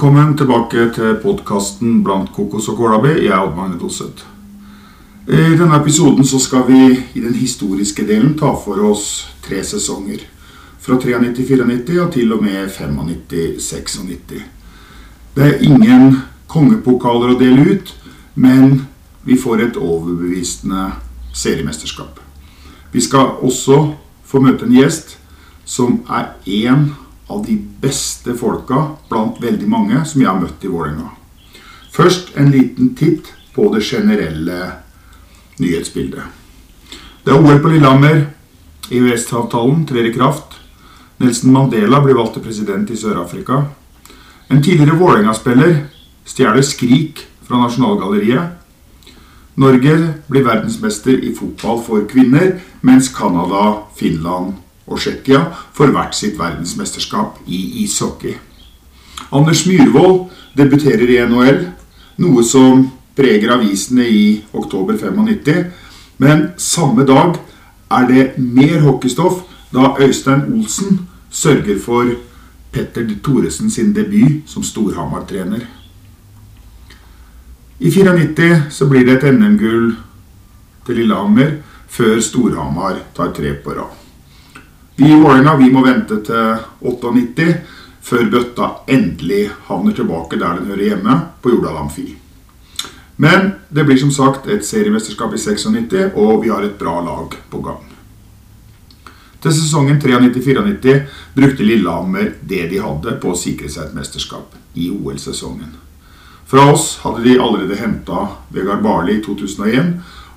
Velkommen tilbake til podkasten Blant kokos og kålabi'. Jeg er Odd Magne Doseth. I denne episoden skal vi i den historiske delen ta for oss tre sesonger. Fra 93-94 og til og med 95-96. Det er ingen kongepokaler å dele ut, men vi får et overbevisende seriemesterskap. Vi skal også få møte en gjest som er en av de beste folka blant veldig mange som jeg har møtt i Vålerenga. Først en liten titt på det generelle nyhetsbildet. Det er OL på Lillehammer. EØS-avtalen trer i kraft. Nelson Mandela blir valgt til president i Sør-Afrika. En tidligere Vålerenga-spiller stjeler Skrik fra Nasjonalgalleriet. Norge blir verdensmester i fotball for kvinner, mens Canada, Finland og Tsjekkia for hvert sitt verdensmesterskap i ishockey. Anders Myhrvold debuterer i NHL, noe som preger avisene i oktober 95. Men samme dag er det mer hockeystoff da Øystein Olsen sørger for Petter Thoresen sin debut som Storhamar-trener. I 94 så blir det et NM-gull til Lillehammer før Storhamar tar tre på rad. Vi i vi må vente til 98 før bøtta endelig havner tilbake der den hører hjemme, på Jordal Amfi. Men det blir som sagt et seriemesterskap i 96, og vi har et bra lag på gang. Til sesongen 93-94 brukte Lillehammer det de hadde på å sikre seg et mesterskap i OL-sesongen. Fra oss hadde de allerede henta Vegard Barli i 2001,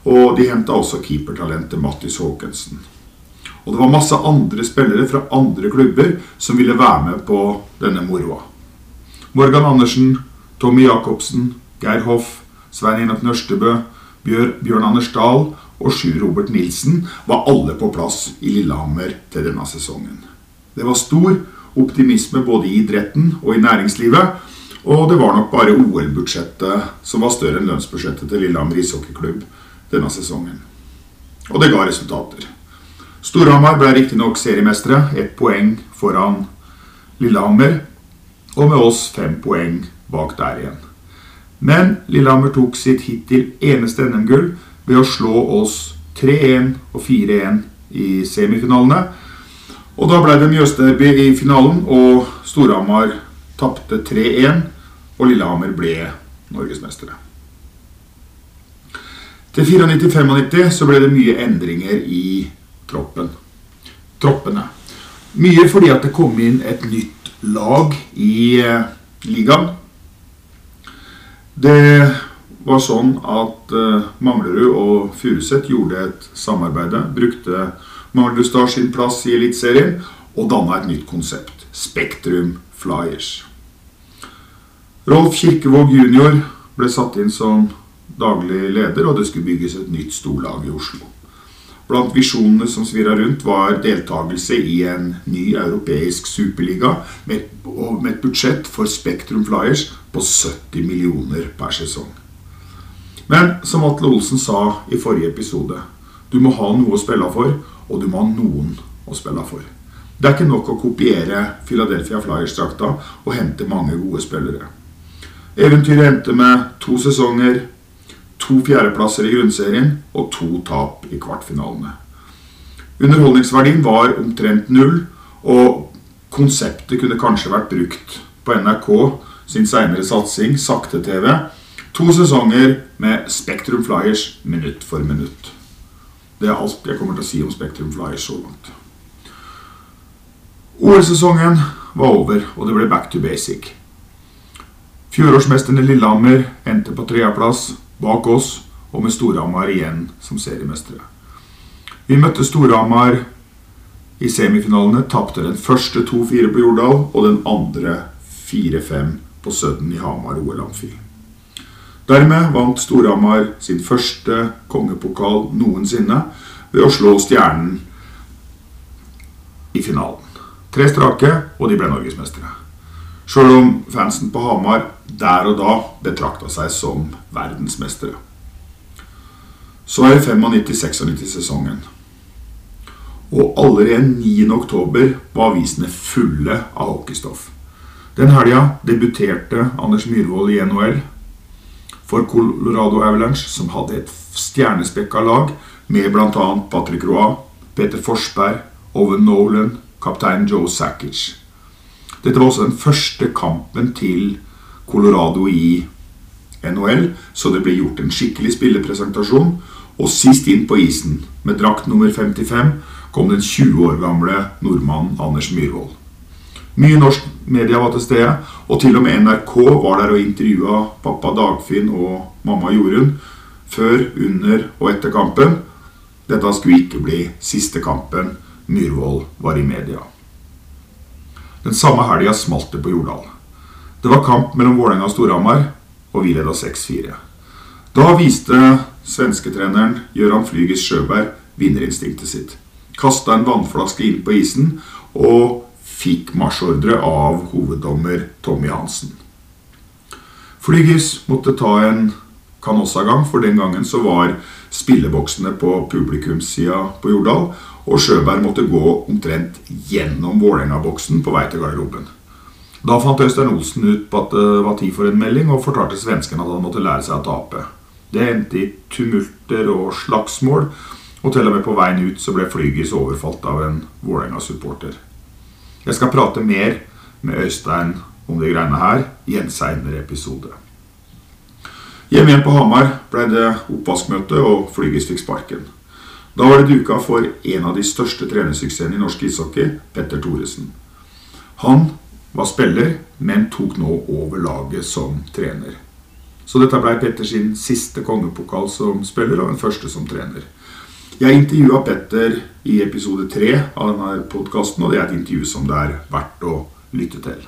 og de henta også keepertalentet Mattis Haakensen. Og det var masse andre spillere fra andre klubber som ville være med på denne moroa. Morgan Andersen, Tommy Jacobsen, Geir Hoff, Svein Enok Nørstebø, Bjør, Bjørn Anders Dahl og Sjur Robert Nilsen var alle på plass i Lillehammer til denne sesongen. Det var stor optimisme både i idretten og i næringslivet, og det var nok bare OL-budsjettet som var større enn lønnsbudsjettet til Lillehammer ishockeyklubb denne sesongen. Og det ga resultater. Storhamar ble riktignok seriemestere, ett poeng foran Lillehammer, og med oss fem poeng bak der igjen. Men Lillehammer tok sitt hittil eneste NM-gull ved å slå oss 3-1 og 4-1 i semifinalene. Og da ble det Mjøsderby i finalen, og Storhamar tapte 3-1, og Lillehammer ble norgesmestere. Til 94-95 så ble det mye endringer i troppen. troppene. Mye fordi at det kom inn et nytt lag i eh, ligaen. Det var sånn at eh, Manglerud og Furuset gjorde et samarbeid. Brukte Manglerud Star sin plass i Eliteserien og danna et nytt konsept. Spektrum Flyers. Rolf Kirkevåg jr. ble satt inn som daglig leder, og det skulle bygges et nytt storlag i Oslo. Blant visjonene som svirra rundt, var deltakelse i en ny europeisk superliga med, med et budsjett for Spektrum Flyers på 70 millioner per sesong. Men som Atle Olsen sa i forrige episode, du må ha noe å spille for, og du må ha noen å spille for. Det er ikke nok å kopiere Philadelphia Flyers-drakta og hente mange gode spillere. Eventyret endte med to sesonger, to fjerdeplasser i grunnserien og to tap i kvartfinalene. Underholdningsverdien var omtrent null, og konseptet kunne kanskje vært brukt på NRK sin senere satsing, Sakte-TV. To sesonger med Spektrum Flyers minutt for minutt. Det er alt jeg kommer til å si om Spektrum Flyers så langt. OL-sesongen var over, og det ble back to basic. Fjorårsmesterne Lillehammer endte på tredjeplass bak oss, og med Storhamar igjen som seriemestere. Vi møtte Storhamar i semifinalene, tapte den første 2-4 på Jordal og den andre 4-5 på Sudden i Hamar OL Amfi. Dermed vant Storhamar sin første kongepokal noensinne ved å slå Stjernen i finalen. Tre strake, og de ble norgesmestere. Sjøl om fansen på Hamar der og da betrakta seg som verdensmestere. Så er det 95-96-sesongen. Og allerede 9. oktober var avisene fulle av hockeystoff. Den helga debuterte Anders Myhrvold i NHL for Colorado Avalanche, som hadde et stjernespekka lag med bl.a. Patrick Roy, Peter Forsberg, Owen Nolan, kaptein Joe Sakic. Dette var også den første kampen til Colorado i NHL, så det ble gjort en skikkelig spillepresentasjon. Og sist inn på isen, med drakt nummer 55, kom den 20 år gamle nordmannen Anders Myhrvold. Mye norsk media var til stede, og til og med NRK var der og intervjua pappa Dagfinn og mamma Jorunn før, under og etter kampen. Dette skulle ikke bli siste kampen Myhrvold var i media. Den samme helga smalt det på Jordal. Det var kamp mellom Vålerenga og Storhamar, og vi leda 6-4. Da viste svensketreneren Gøran Flygis Sjøberg vinnerinstinktet sitt. Kasta en vannflaske inn på isen og fikk marsjordre av hoveddommer Tommy Hansen. Flygis måtte ta en Canossa-gang, for den gangen så var spilleboksene på publikumssida på Jordal, og Sjøberg måtte gå omtrent gjennom Vålerenga-boksen på vei til garderoben. Da fant Øystein Olsen ut på at det var tid for en melding, og fortalte svenskene at han måtte lære seg å tape. Det endte i tumulter og slagsmål, og til og med på veien ut så ble Flygis overfalt av en Vålerenga-supporter. Jeg skal prate mer med Øystein om de greiene her i en seinere episode. Hjemme igjen på Hamar ble det oppvaskmøte, og Flygis fikk sparken. Da var det duka for en av de største trenersuksessene i norsk ishockey, Petter Thoresen. Han var spiller, men tok nå over laget som trener. Så dette ble Petter sin siste kongepokal som spiller, og den første som trener. Jeg intervjua Petter i episode tre av denne podkasten, og det er et intervju som det er verdt å lytte til.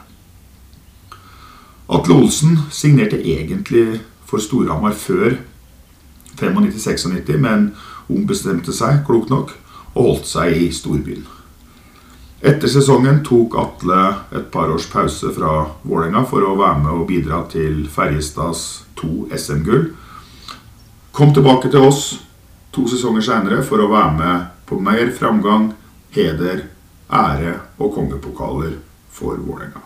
Atle Olsen signerte egentlig for Storhamar før 95-96, men ombestemte seg, klokt nok, og holdt seg i storbyen. Etter sesongen tok Atle et par års pause fra Vålerenga for å være med og bidra til Ferjestads to SM-gull. Kom tilbake til oss to sesonger seinere for å være med på mer framgang, heder, ære og kongepokaler for Vålerenga.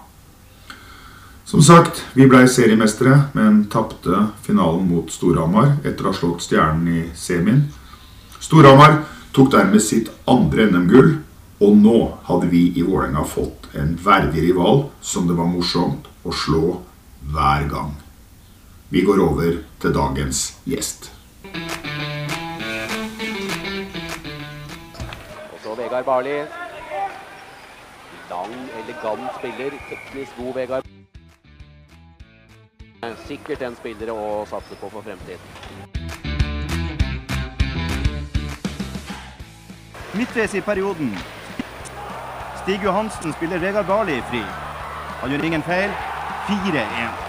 Som sagt, vi ble seriemestere, men tapte finalen mot Storhamar etter å ha slått Stjernen i semien. Storhamar tok dermed sitt andre NM-gull, og nå hadde vi i Vålerenga fått en verdig rival som det var morsomt å slå hver gang. Vi går over til dagens gjest. Og så Vegard Barli. Lang, elegant spiller. Teknisk god Vegard. Sikkert en spiller å satse på for fremtiden. Midtveis i perioden. Stig Johansen spiller Vegard Barli fri. Han gjør ingen feil. 4-1.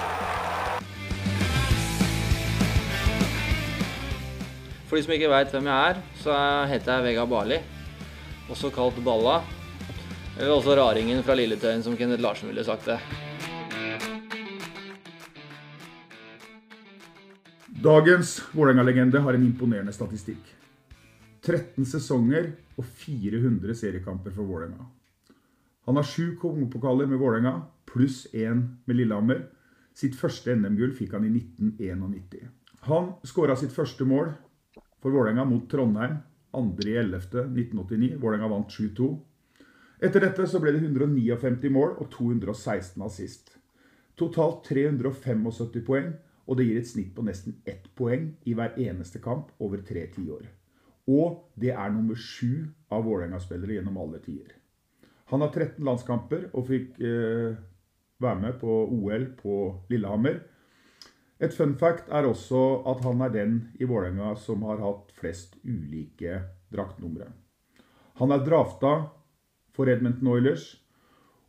For de som ikke veit hvem jeg er, så heter jeg Vegard Barli. Også kalt Balla. Eller også raringen fra Lilletøyen, som Kenneth Larsen ville sagt det. Dagens Vålerenga-legende har en imponerende statistikk. 13 sesonger og 400 seriekamper for Vålerenga. Han har sju kongepokaler med Vålerenga, pluss én med Lillehammer. Sitt første NM-gull fikk han i 1991. Han skåra sitt første mål for Vålerenga mot Trondheim 2.11.1989. Vålerenga vant 7-2. Etter dette så ble det 159 mål og 216 assist. Totalt 375 poeng, og det gir et snitt på nesten ett poeng i hver eneste kamp over tre tiår. Og det er nummer sju av Vålerenga-spillere gjennom alle tider. Han har 13 landskamper og fikk eh, være med på OL på Lillehammer. Et fun fact er også at han er den i Vålerenga som har hatt flest ulike draktnumre. Han er drafta for Edmonton Oilers,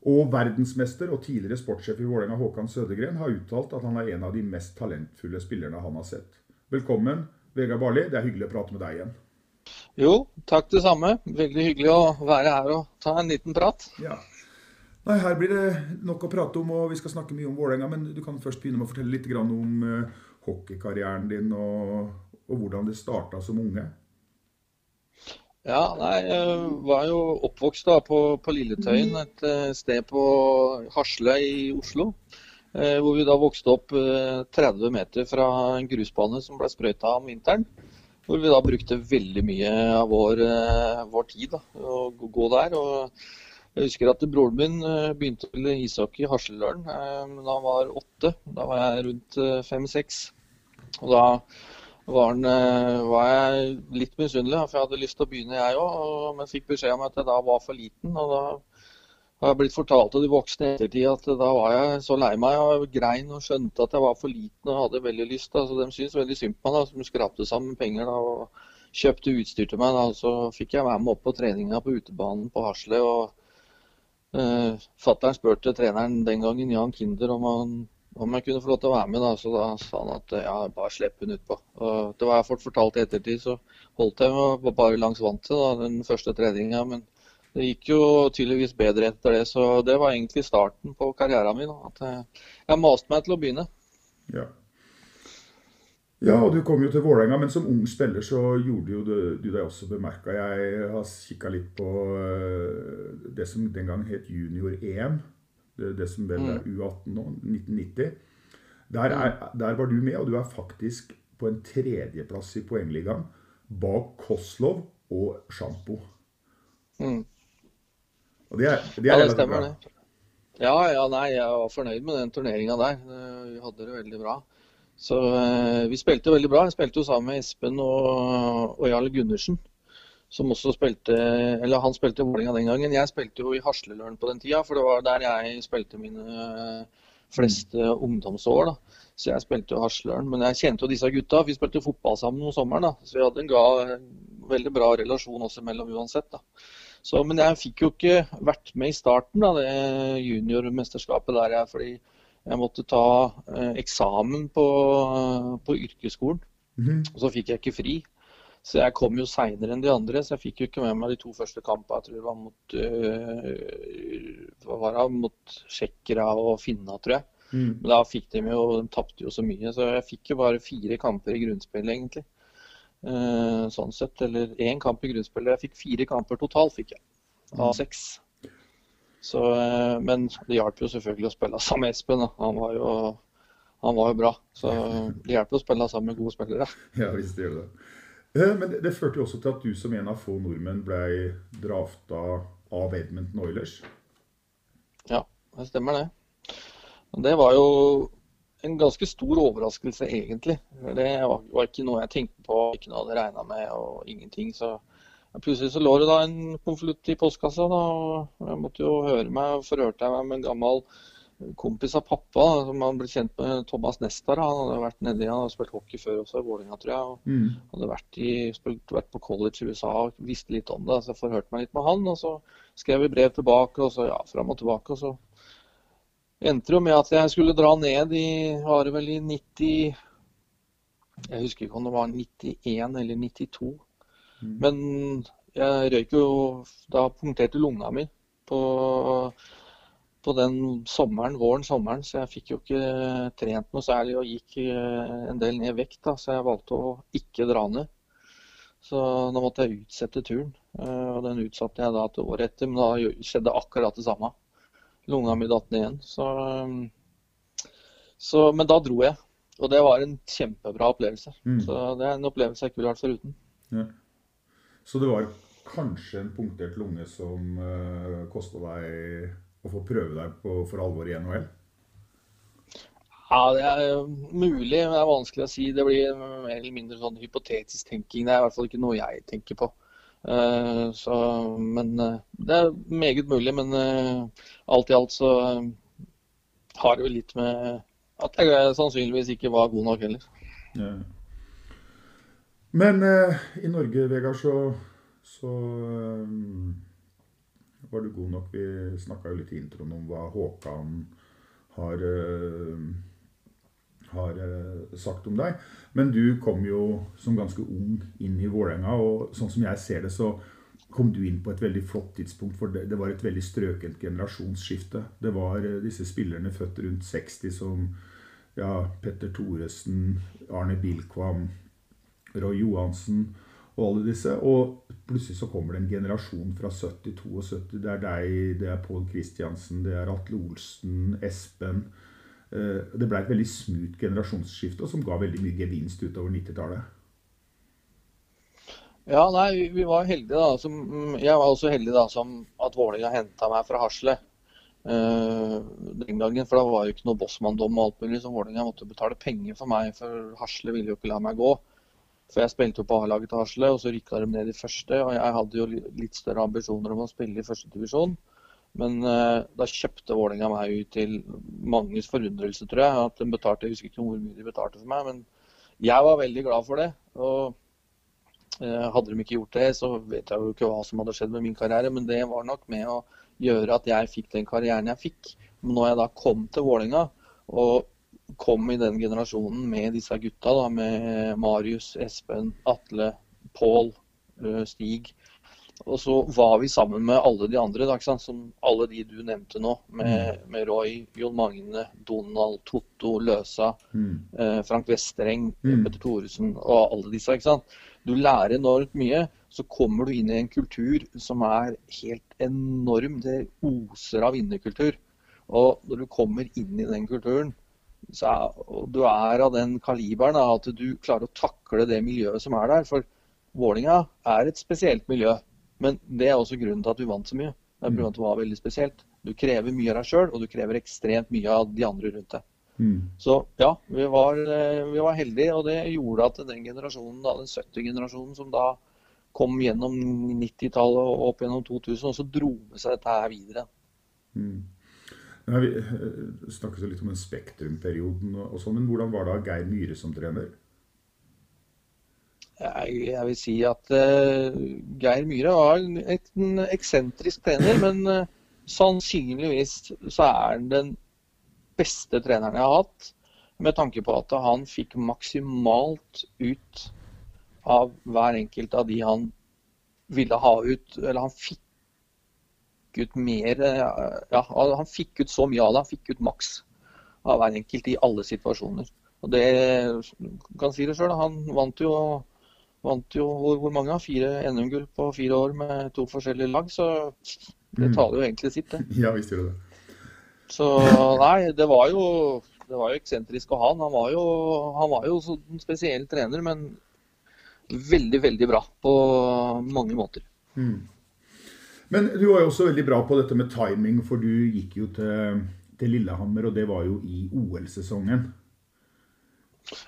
og verdensmester og tidligere sportssjef i Vålerenga, Håkan Sødegren, har uttalt at han er en av de mest talentfulle spillerne han har sett. Velkommen, Vegard Barli. Det er hyggelig å prate med deg igjen. Jo, takk det samme. Veldig hyggelig å være her og ta en liten prat. Ja. Nei, Her blir det nok å prate om, og vi skal snakke mye om Vålerenga. Men du kan først begynne med å fortelle litt om uh, hockeykarrieren din og, og hvordan det starta som unge. Ja, nei, jeg var jo oppvokst da på, på Lilletøyen, et eh, sted på Hasle i Oslo. Eh, hvor vi da vokste opp 30 meter fra en grusbane som ble sprøyta om vinteren. Hvor vi da brukte veldig mye av vår, vår tid da, å gå der. og jeg husker at broren min eh, begynte å spille ishockey i Hasleløren eh, da han var åtte. Da var jeg rundt eh, fem-seks. Og da var, han, var, jeg litt misunnelig, for jeg hadde lyst til å begynne jeg òg. Men fikk beskjed om at jeg da var for liten. og da har jeg blitt fortalt av de voksne ettertid at da var jeg så lei meg og grein og skjønte at jeg var for liten og hadde veldig lyst. Altså, de syntes veldig synd på meg, da, som skrapte sammen penger da, og kjøpte utstyr til meg. Da. Så fikk jeg være med opp på treninga på utebanen på Hasle. og Uh, Fattern spurte treneren den gangen, Jan Kinder, om, han, om jeg kunne få lov til å være med. Da. Så da sa han at ja, bare slipp hun utpå. Det var jeg fått fortalt i ettertid, så holdt jeg meg bare langs vantet den første treninga. Men det gikk jo tydeligvis bedre etter det, så det var egentlig starten på karrieren min. At jeg, jeg maste meg til å begynne. Ja. Ja, og du kom jo til Vålerenga, men som ung spiller så gjorde jo du, du deg også bemerka. Jeg har kikka litt på eh, det som den gang het junior-EM. Det, det, som vel er mm. U18 nå, 1990. Der, er, der, var du med, og du er faktisk på en tredjeplass i poengligaen bak Koslov og Sjampo. Mm. Og de er, de er ja, det stemmer, det. Ja, ja, nei, jeg var fornøyd med den turneringa der. Vi hadde det veldig bra. Så eh, vi spilte veldig bra. Jeg spilte jo sammen med Espen og, og Jarl Gundersen. Som også spilte Eller han spilte i Vålerenga den gangen. Jeg spilte jo i Hasleløren på den tida, for det var der jeg spilte mine fleste ungdomsår. da. Så jeg spilte jo Hasleløren. Men jeg kjente jo disse gutta. Vi spilte fotball sammen om sommeren, da. Så vi hadde en ga, veldig bra relasjon også mellom uansett. da. Så, men jeg fikk jo ikke vært med i starten av det juniormesterskapet der, jeg, fordi jeg måtte ta eh, eksamen på, på yrkesskolen. Mm. Og så fikk jeg ikke fri. Så jeg kom jo seinere enn de andre, så jeg fikk jo ikke med meg de to første kampene. Jeg tror det var mot, øh, hva var det, mot tsjekkere og finna, tror jeg. Mm. Men da fikk de jo, de tapte jo så mye. Så jeg fikk jo bare fire kamper i grunnspillet, egentlig. Uh, sånn sett. Eller én kamp i grunnspillet. Jeg fikk fire kamper totalt, fikk jeg. Av mm. seks. Så, eh, men det hjalp jo selvfølgelig å spille sammen med Espen. Han var, jo, han var jo bra. Så det hjelper å spille sammen med gode spillere. Ja, visst det gjør det. Eh, men det, førte jo også til at du som en av få nordmenn ble drafta av Edmonton Oilers. Ja, det stemmer det. Det var jo en ganske stor overraskelse, egentlig. Det var, var ikke noe jeg tenkte på, ikke noe jeg hadde regna med, og ingenting. Så Plutselig så lå det da en konvolutt i postkassa, da, og jeg måtte jo høre meg, og forhørte jeg meg med en gammel kompis av pappa, som han ble kjent med Thomas Nestar. Han hadde vært nedi, han hadde spilt hockey før også, i Vålerenga, tror jeg. og mm. Hadde vært, i, spilt, vært, på college i USA og visste litt om det. Så jeg forhørte meg litt med han, og så skrev vi brev tilbake, og så ja, fram og tilbake. og så endte jo med at jeg skulle dra ned i var det vel i 90 Jeg husker ikke om det var 91 eller 92. Mm. Men jeg røyk jo Da punkterte lunga mi på, på den sommeren, våren, sommeren, så jeg fikk jo ikke trent noe særlig og gikk eh, en del ned vekt. Da, så jeg valgte å ikke dra ned. Så da måtte jeg utsette turen. Eh, og den utsatte jeg da til året etter, men da skjedde akkurat det samme. Lunga mi datt ned igjen. Så, så, men da dro jeg. Og det var en kjempebra opplevelse. Mm. Så det er en opplevelse jeg ikke ville vært foruten. Ja. Så det var kanskje en punktert lunge som uh, eh, kosta deg å få prøve deg på, for alvor i NHL? Ja, det er eh, mulig, men det er vanskelig å si. Det blir mer eller mindre sånn hypotetisk tenking. Det er i hvert fall ikke noe jeg tenker på. Eh, så, men eh, det er meget mulig. Men eh, alt i alt så har det jo litt med at jeg sannsynligvis ikke var god nok heller. Ja. Men eh, i Norge, Vegard, så, så eh, var du god nok. Vi snakka jo litt i introen om hva Håkan har, eh, har eh, sagt om deg. Men du kom jo som ganske ung inn i Vålerenga, og sånn som jeg ser det, så kom du inn på et veldig flott tidspunkt, for det, var et veldig strøkent generasjonsskifte. Det var eh, disse spillerne født rundt 60 som ja, Petter Thoresen, Arne Bilkvam, Roy Johansen og alle disse. Og plutselig så kommer det en generasjon fra 70-72. Det er deg, det er Pål Kristiansen, det er Atle Olsen, Espen. Eh, Det ble et veldig smooth generasjonsskifte, som ga veldig mye gevinst utover 90-tallet. Ja, nei, vi- var heldige da. Som, jeg var også heldig da som at Vålerenga henta meg fra Hasle eh, den gangen. For da var jo ikke noe bossmanndom og alt mulig, så Vålerenga måtte betale penger for meg. For Hasle ville jo ikke la meg gå. For jeg spilte jo på A-laget til Hasle, og så rykka de ned i første. Og jeg hadde jo litt større ambisjoner om å spille i førstedivisjon. Men uh, da kjøpte Vålerenga meg ut til manges forundrelse, tror jeg. At de betalte, Jeg husker ikke hvor mye de betalte for meg, men jeg var veldig glad for det. Og uh, Hadde de ikke gjort det, så vet jeg jo ikke hva som hadde skjedd med min karriere, men det var nok med å gjøre at jeg fikk den karrieren jeg fikk. Når jeg da kom til Vålerenga, og kom i den generasjonen med disse gutta, da, med Marius, Espen, Atle, Pål, eh, Stig, og så var vi sammen med alle de andre, da, som alle de du nevnte nå. Med, med Roy, Jon Magne, Donald, Totto, Løsa, Mm. eh, Frank Vestreng, Mm. Petter Thoresen og alle disse. ikke sant? Du lærer enormt mye. Så kommer du inn i en kultur som er helt enorm. Det oser av vinnerkultur. Og når du kommer inn i den kulturen, så er, og du er av den kaliberen at du klarer å takle det miljøet som er der. For Vålinga er et spesielt miljø. Men det er også grunnen til at du vant så mye. Det er grunn at det var veldig spesielt. Du krever mye av deg sjøl, og du krever ekstremt mye av de andre rundt deg. Mm. Så ja, vi var, eh, vi var heldige, og det gjorde at den generasjonen, da, den 70-generasjonen som da kom gjennom 90-tallet og opp gjennom 2000, også dro med seg dette her videre. Mm. Vi eh, snakket litt om den Spektrum-perioden, og, sånn, men hvordan var det Geir Myhre som trener? Jeg, vil si at eh, Geir Myhre var en, en eksentrisk trener, men eh, sannsynligvis så er han den beste treneren jeg har hatt. Med tanke på at han fikk maksimalt ut av hver enkelt av de han ville ha ut. Eller han fikk ut mer eh, Ja, han fikk ut så mye av det. Han fikk ut maks av hver enkelt i alle situasjoner. Og det kan si det sjøl, han vant jo Vant jo hvor, mange? Fire NM-gull på fire år med to forskjellige lag. Så det Mm. taler jo egentlig sitt, det. Ja, visst gjør det det. Så nei, det var jo, det var jo eksentrisk av han. Han var jo, han var jo en spesiell trener, men veldig, veldig bra på mange måter. Mm. Men du var jo også veldig bra på dette med timing, for du gikk jo til, til Lillehammer, og det var jo i OL-sesongen.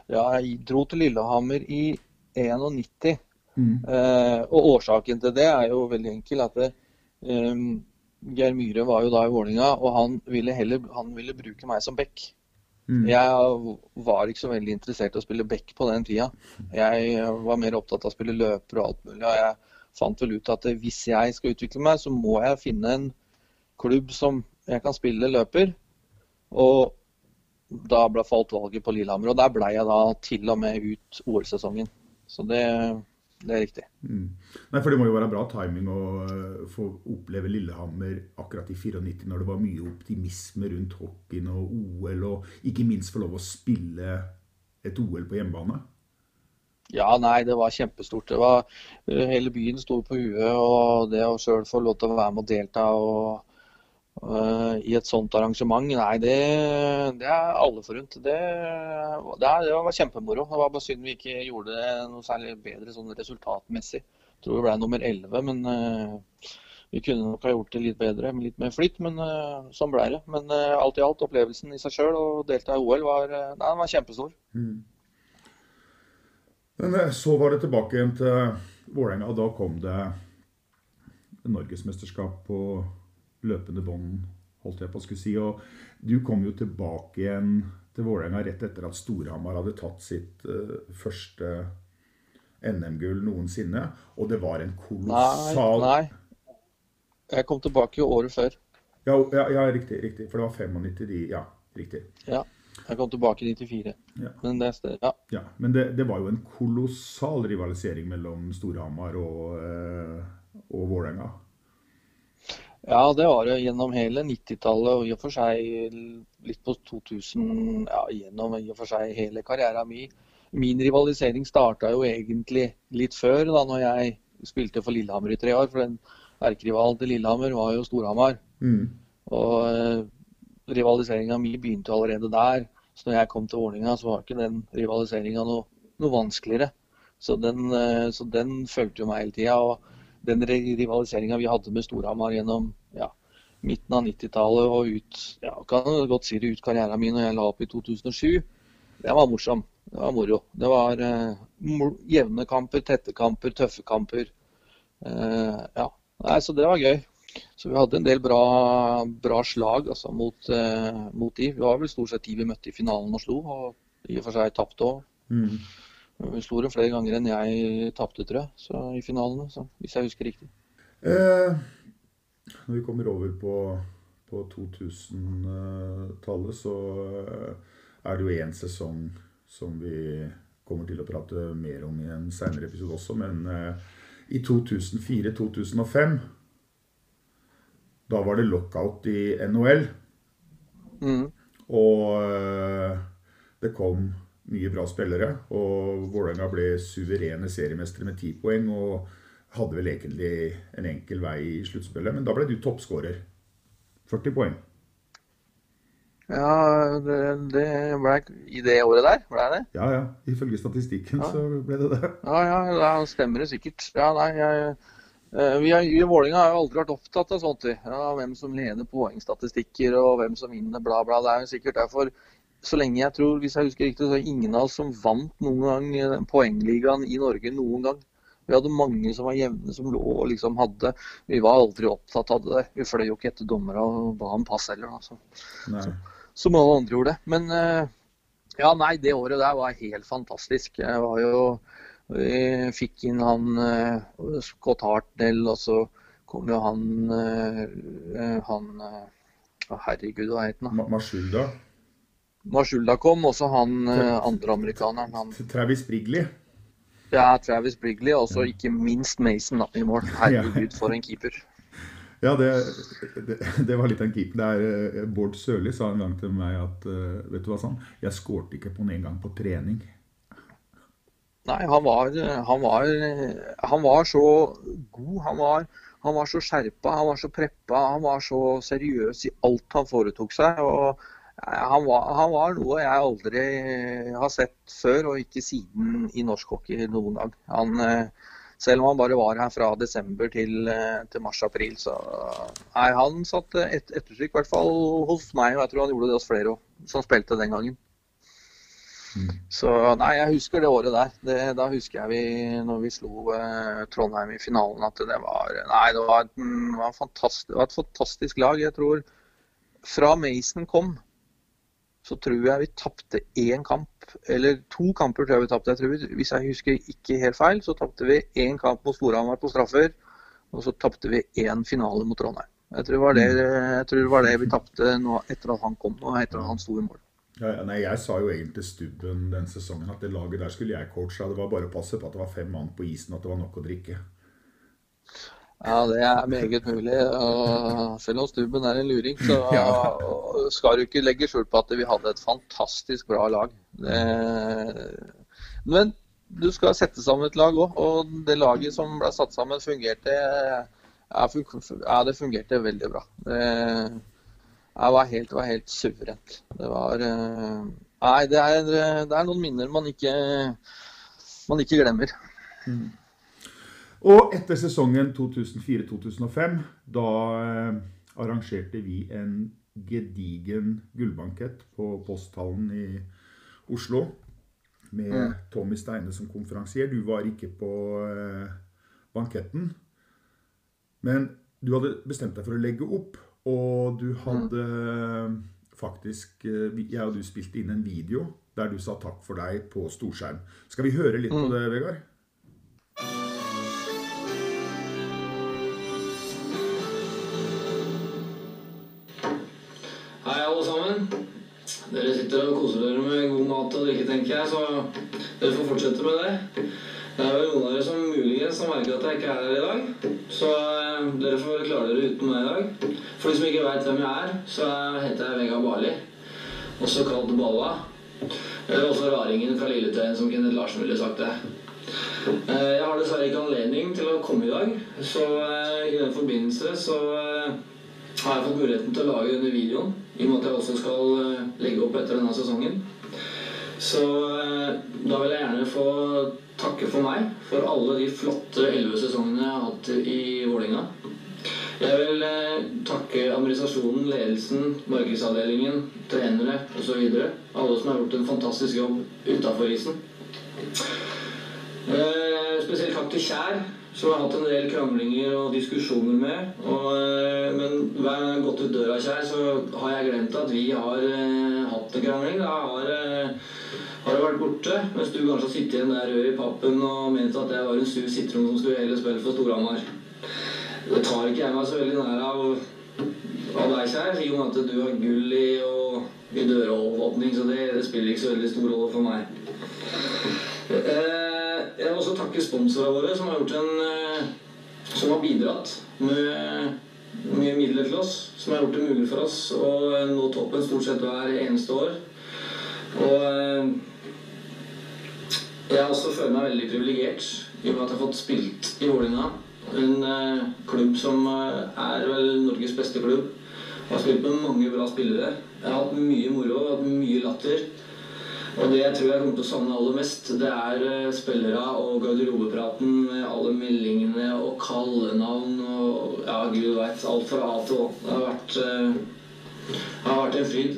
Ja, jeg dro til Lillehammer i 91. Mm. Eh, og årsaken til det er jo veldig enkel. at det, eh, Geir Myhre var jo da i Vålinga, og han ville, heller, han ville bruke meg som back. Mm. Jeg var ikke så veldig interessert i å spille back på den tida. Jeg var mer opptatt av å spille løper og alt mulig. og jeg fant vel ut at hvis jeg skal utvikle meg, så må jeg finne en klubb som jeg kan spille løper. Og da ble falt valget på Lillehammer, og der ble jeg da til og med ut OL-sesongen. Så det, det er riktig. Mm. Nei, for det må jo være bra timing å eh, få oppleve Lillehammer akkurat i 94, når det var mye optimisme rundt hockeyen og OL, og ikke minst få lov å spille et OL på hjemmebane. Ja, nei, det var kjempestort. Det var, eh, hele byen sto på huet, og det å sjøl få lov til å være med og delta og, i et sånt arrangement, nei, det, det er alle forunt. Det, det, det var kjempemoro. Det var bare synd vi ikke gjorde det noe særlig bedre sånn resultatmessig. Jeg tror vi ble nummer 11, men, uh, vi kunne nok ha gjort det litt bedre med litt mer flytt, men uh, sånn ble det. Men uh, alt i alt, opplevelsen i seg sjøl og delta i OL var, nei, den var kjempestor. Mm. Men så var det tilbake igjen til Vålerenga, da kom det norgesmesterskap på løpende bånd, holdt jeg på å skulle si. Og du kom jo tilbake igjen til Vålerenga rett etter at Storhamar hadde tatt sitt første NM-gull noensinne. Og det var en kolossal Nei, nei. Jeg kom tilbake jo året før. Ja, ja, ja, riktig, riktig. For det var 95 de Ja, riktig. Ja. Jeg kom tilbake i 94. Ja. Men det, ja. ja men det, det, var jo en kolossal rivalisering mellom Storhamar og, eh, og Vålerenga. Ja, det var det gjennom hele 90-tallet og i og for seg litt på 2000 Ja, gjennom i og for seg hele karrieren min. Min rivalisering starta jo egentlig litt før, da når jeg spilte for Lillehammer i tre år. For den erkerivalen til Lillehammer var jo Storhamar. Mm. Og eh, rivaliseringa mi begynte allerede der. Så når jeg kom til Vålerenga, så var ikke den rivaliseringa noe, noe, vanskeligere. Så den, eh, så den fulgte jo meg hele tida. Den rivaliseringa vi hadde med Storhamar gjennom ja, midten av 90-tallet og ut ja, kan godt si det ut karrieren min når jeg la opp i 2007, det var morsom. Det var moro. Det var uh, jevne kamper, tette kamper, tøffe kamper. Uh, ja. Nei, så det var gøy. Så vi hadde en del bra, bra slag altså, mot, uh, mot, de. Vi var vel stort sett de vi møtte i finalen og slo, og i og for seg tapte òg. Vi slo dem flere ganger enn jeg tapte, tror jeg, så, i finalene, så, hvis jeg husker riktig. Eh, når vi kommer over på, på 2000-tallet, så er det jo én sesong som vi kommer til å prate mer om i en seinere episode også, men eh, i 2004-2005 da var det lockout i NHL. Mm. Og eh, det kom mye bra spillere. Og Vålerenga ble suverene seriemestere med ti poeng. Og hadde vel egentlig en enkel vei i sluttspillet. Men da ble du toppskårer. 40 poeng. Ja, det, det ble i det året der? Ble det? Ja, ja. Ifølge statistikken ja. så ble det det. Ja, ja, da stemmer det sikkert. Ja, nei, jeg, eh, vi I Vålerenga har jo aldri vært opptatt av sånt. Ja, hvem som leder poengstatistikker og hvem som vinner, bla, bla. Det er jo sikkert derfor så lenge jeg tror, hvis jeg husker riktig, så er ingen av oss som vant noen gang poengligaen i Norge noen gang. Vi hadde mange som var jevne, som lå og liksom hadde Vi var aldri opptatt av det. Vi fløy jo ikke etter dommere og ba om pass heller. Altså. Så, som alle andre gjorde. Men ja, nei, det året der var helt fantastisk. Jeg var jo Vi fikk inn han Scott Hartnell, og så kom jo han Han Herregud, hva het han? Mashulda? Mashulda kom, også han andre amerikaneren. Han, Travis Brigley? Ja, Travis Brigley, og så ikke minst Mason da, i mål. Herregud, for en keeper. Ja, det, det, det, var litt av en keeper. Det er, Bård Sørli sa en gang til meg at vet du hva sånn, jeg skårte ikke på en engang på trening. Nei, han var, han var, han var så god. Han var, han var så skjerpa, han var så preppa, han var så seriøs i alt han foretok seg. og han var, han var, noe jeg aldri har sett før, og ikke siden i norsk hockey noen gang. Han, selv om han bare var her fra desember til, til mars-april, så nei, han satte et ettertrykk, i hvert fall hos meg, og jeg tror han gjorde det hos flere som spilte den gangen. Mm. Så nei, jeg husker det året der. Det, da husker jeg vi når vi slo eh, Trondheim i finalen, at det var Nei, det var, et, det var, fantastisk, det var et fantastisk lag. Jeg tror fra Mason kom, så tror jeg vi tapte én kamp, eller to kamper tror jeg vi tapte. Hvis jeg husker ikke helt feil, så tapte vi én kamp mot Storhamar på straffer, og så tapte vi én finale mot Trondheim. Jeg tror det var det, det, var det vi tapte etter at han kom, og etter at han sto i mål. Ja, nei, Jeg sa jo egentlig stubben den sesongen at det laget der skulle jeg coache. Det var bare å passe på at det var fem mann på isen, at det var nok å drikke. Ja, det er meget mulig. Og selv om Stubben er en luring, så skal du ikke legge skjul på at vi hadde et fantastisk bra lag. Det... Men du skal sette sammen et lag òg, og det laget som ble satt sammen, fungerte ja, det fungerte veldig bra. Det... Det var helt, det var helt suverent. Det var Nei, det er, det er noen minner man ikke, man ikke glemmer. Mm. Og etter sesongen 2004-2005, da eh, arrangerte vi en gedigen gullbankett på Posthallen i Oslo. Med Mm. Tommy Steine som konferansier. Du var ikke på eh, banketten. Men du hadde bestemt deg for å legge opp, og du hadde eh, faktisk Jeg og du spilte inn en video der du sa takk for deg på storskjerm. Skal vi høre litt på det, Vegard? Dere sitter og koser dere med god mat og drikke, tenker jeg, så dere får fortsette med det. Det er vel noen av dere som muligens har merket at jeg ikke er her i dag, så eh, dere får klare dere uten meg i dag. For de som ikke veit hvem jeg er, så heter jeg Vegard Barli, også kalt Balla. Også raringen fra Lilletøyen, som Kenneth Larsen ville sagt det. Eh, Jeg har dessverre ikke anledning til å komme i dag, så eh, i den forbindelse så har jeg fått muligheten til å lage denne videoen, i og med at jeg også skal eh, legge opp etter denne sesongen. Så eh, da vil jeg gjerne få takke for meg for alle de flotte elleve sesongene jeg har hatt i Vålerenga. Jeg vil eh, takke administrasjonen, ledelsen, markedsavdelingen, trenere osv. Alle som har gjort en fantastisk jobb utafor isen. Spesielt takk til Kjær, som jeg har hatt en del kranglinger og diskusjoner med. Og, eh, men hver gang jeg har gått ut døra, Kjær, så har jeg glemt at vi har eh, hatt en krangling. Da har, eh, har det vært borte. Mens du kanskje har sittet igjen der rød i pappen og ment at jeg var en sur sitron som skulle heller spille for Storhamar. Det tar ikke jeg meg så veldig nær av, av deg, Kjær, i og med at du har gull i, og i døråpning, så det, det spiller ikke så veldig stor rolle for meg. Eh, Jeg vil også takke sponsorene våre, som har en eh, Som har bidratt med mye midler til oss. Som har gjort det mulig for oss å nå toppen stort sett hver eneste år. Og eh, jeg også føler meg veldig privilegert i og med at jeg har fått spilt i Vålerenga. En eh, klubb som er vel Norges beste klubb. Jeg har spilt med mange bra spillere. Jeg har hatt mye moro, hatt mye latter. Og det jeg tror jeg kommer til å savne aller mest, det er eh, spillere og garderobepraten med alle meldingene og kallenavn og ja, gud veit. Alt fra A til Å. Det har vært, uh, har vært en fryd.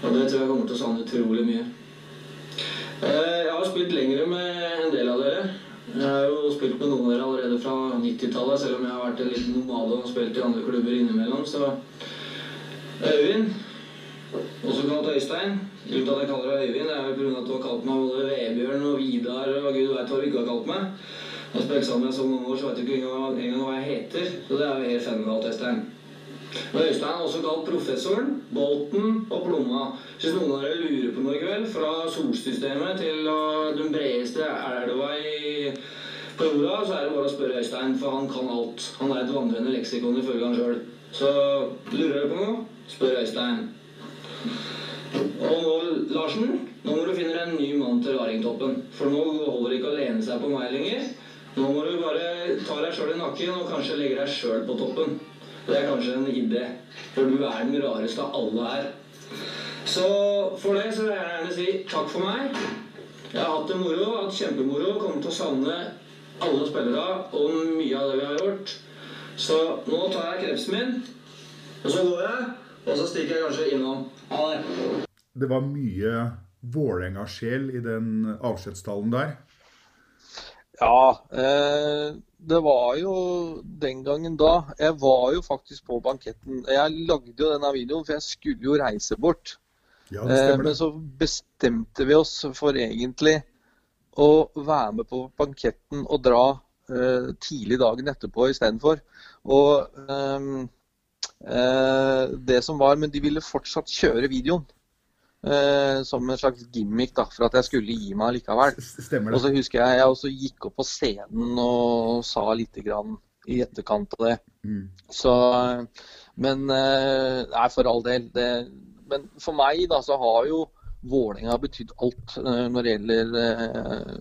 Og det tror jeg kommer til å savne utrolig mye. Uh, Jeg har spilt lengre med en del av dere. Jeg har jo spilt med noen av dere allerede fra 90-tallet, selv om jeg har vært en liten nomade og spilt i andre klubber innimellom. Så Øyvind, også kalt Øystein. Grunnen til at jeg kaller deg Øyvind, er vel pga. at du har kalt meg både Vebjørn og Vidar og gud veit hva du ikke har kalt meg. Jeg har spilt sammen med så mange år, så vet du ikke engang, hva jeg heter. Så det er jo helt fenomenalt, Øystein. Og Øystein er også kalt Professoren, Bolten og Plomma. Hvis noen av dere lurer på noe i kveld, fra solsystemet til den bredeste elva i, på jorda, så er det bare å spørre Øystein, for han kan alt. Han er et vandrende leksikon ifølge han sjøl. Så lurer dere på noe, spør Øystein. Og nå, Larsen, nå må du finne deg en ny mann til Raringtoppen. For nå holder det ikke å lene seg på meg lenger. Nå må du bare ta deg sjøl i nakken og kanskje legge deg sjøl på toppen. Det er kanskje en idé, for du er den rareste av alle her. Så for det så vil jeg gjerne si takk for meg. Jeg har hatt det moro, hatt kjempemoro. Kommer til å savne alle spillere og mye av det vi har gjort. Så nå tar jeg krepsen min, og så går jeg. Og så stikker jeg kanskje innom. Ha det. Det var mye Vålerenga-sjel i den avskjedstalen der. Ja, eh, det var jo den gangen da. Jeg var jo faktisk på banketten. Jeg lagde jo denne videoen, for jeg skulle jo reise bort. Ja, det Eh, men så bestemte vi oss for egentlig å være med på banketten og dra eh, tidlig dagen etterpå istedenfor. Og ehm, eh, det som var Men de ville fortsatt kjøre videoen. eh, som en slags gimmick da, for at jeg skulle gi meg likevel. Stemmer Og så husker jeg jeg også gikk opp på scenen og sa lite grann i etterkant av det. Mm. Så, men eh, Nei, for all del. Det, men for meg da, så har jo Vålerenga betydd alt eh, når det gjelder eh,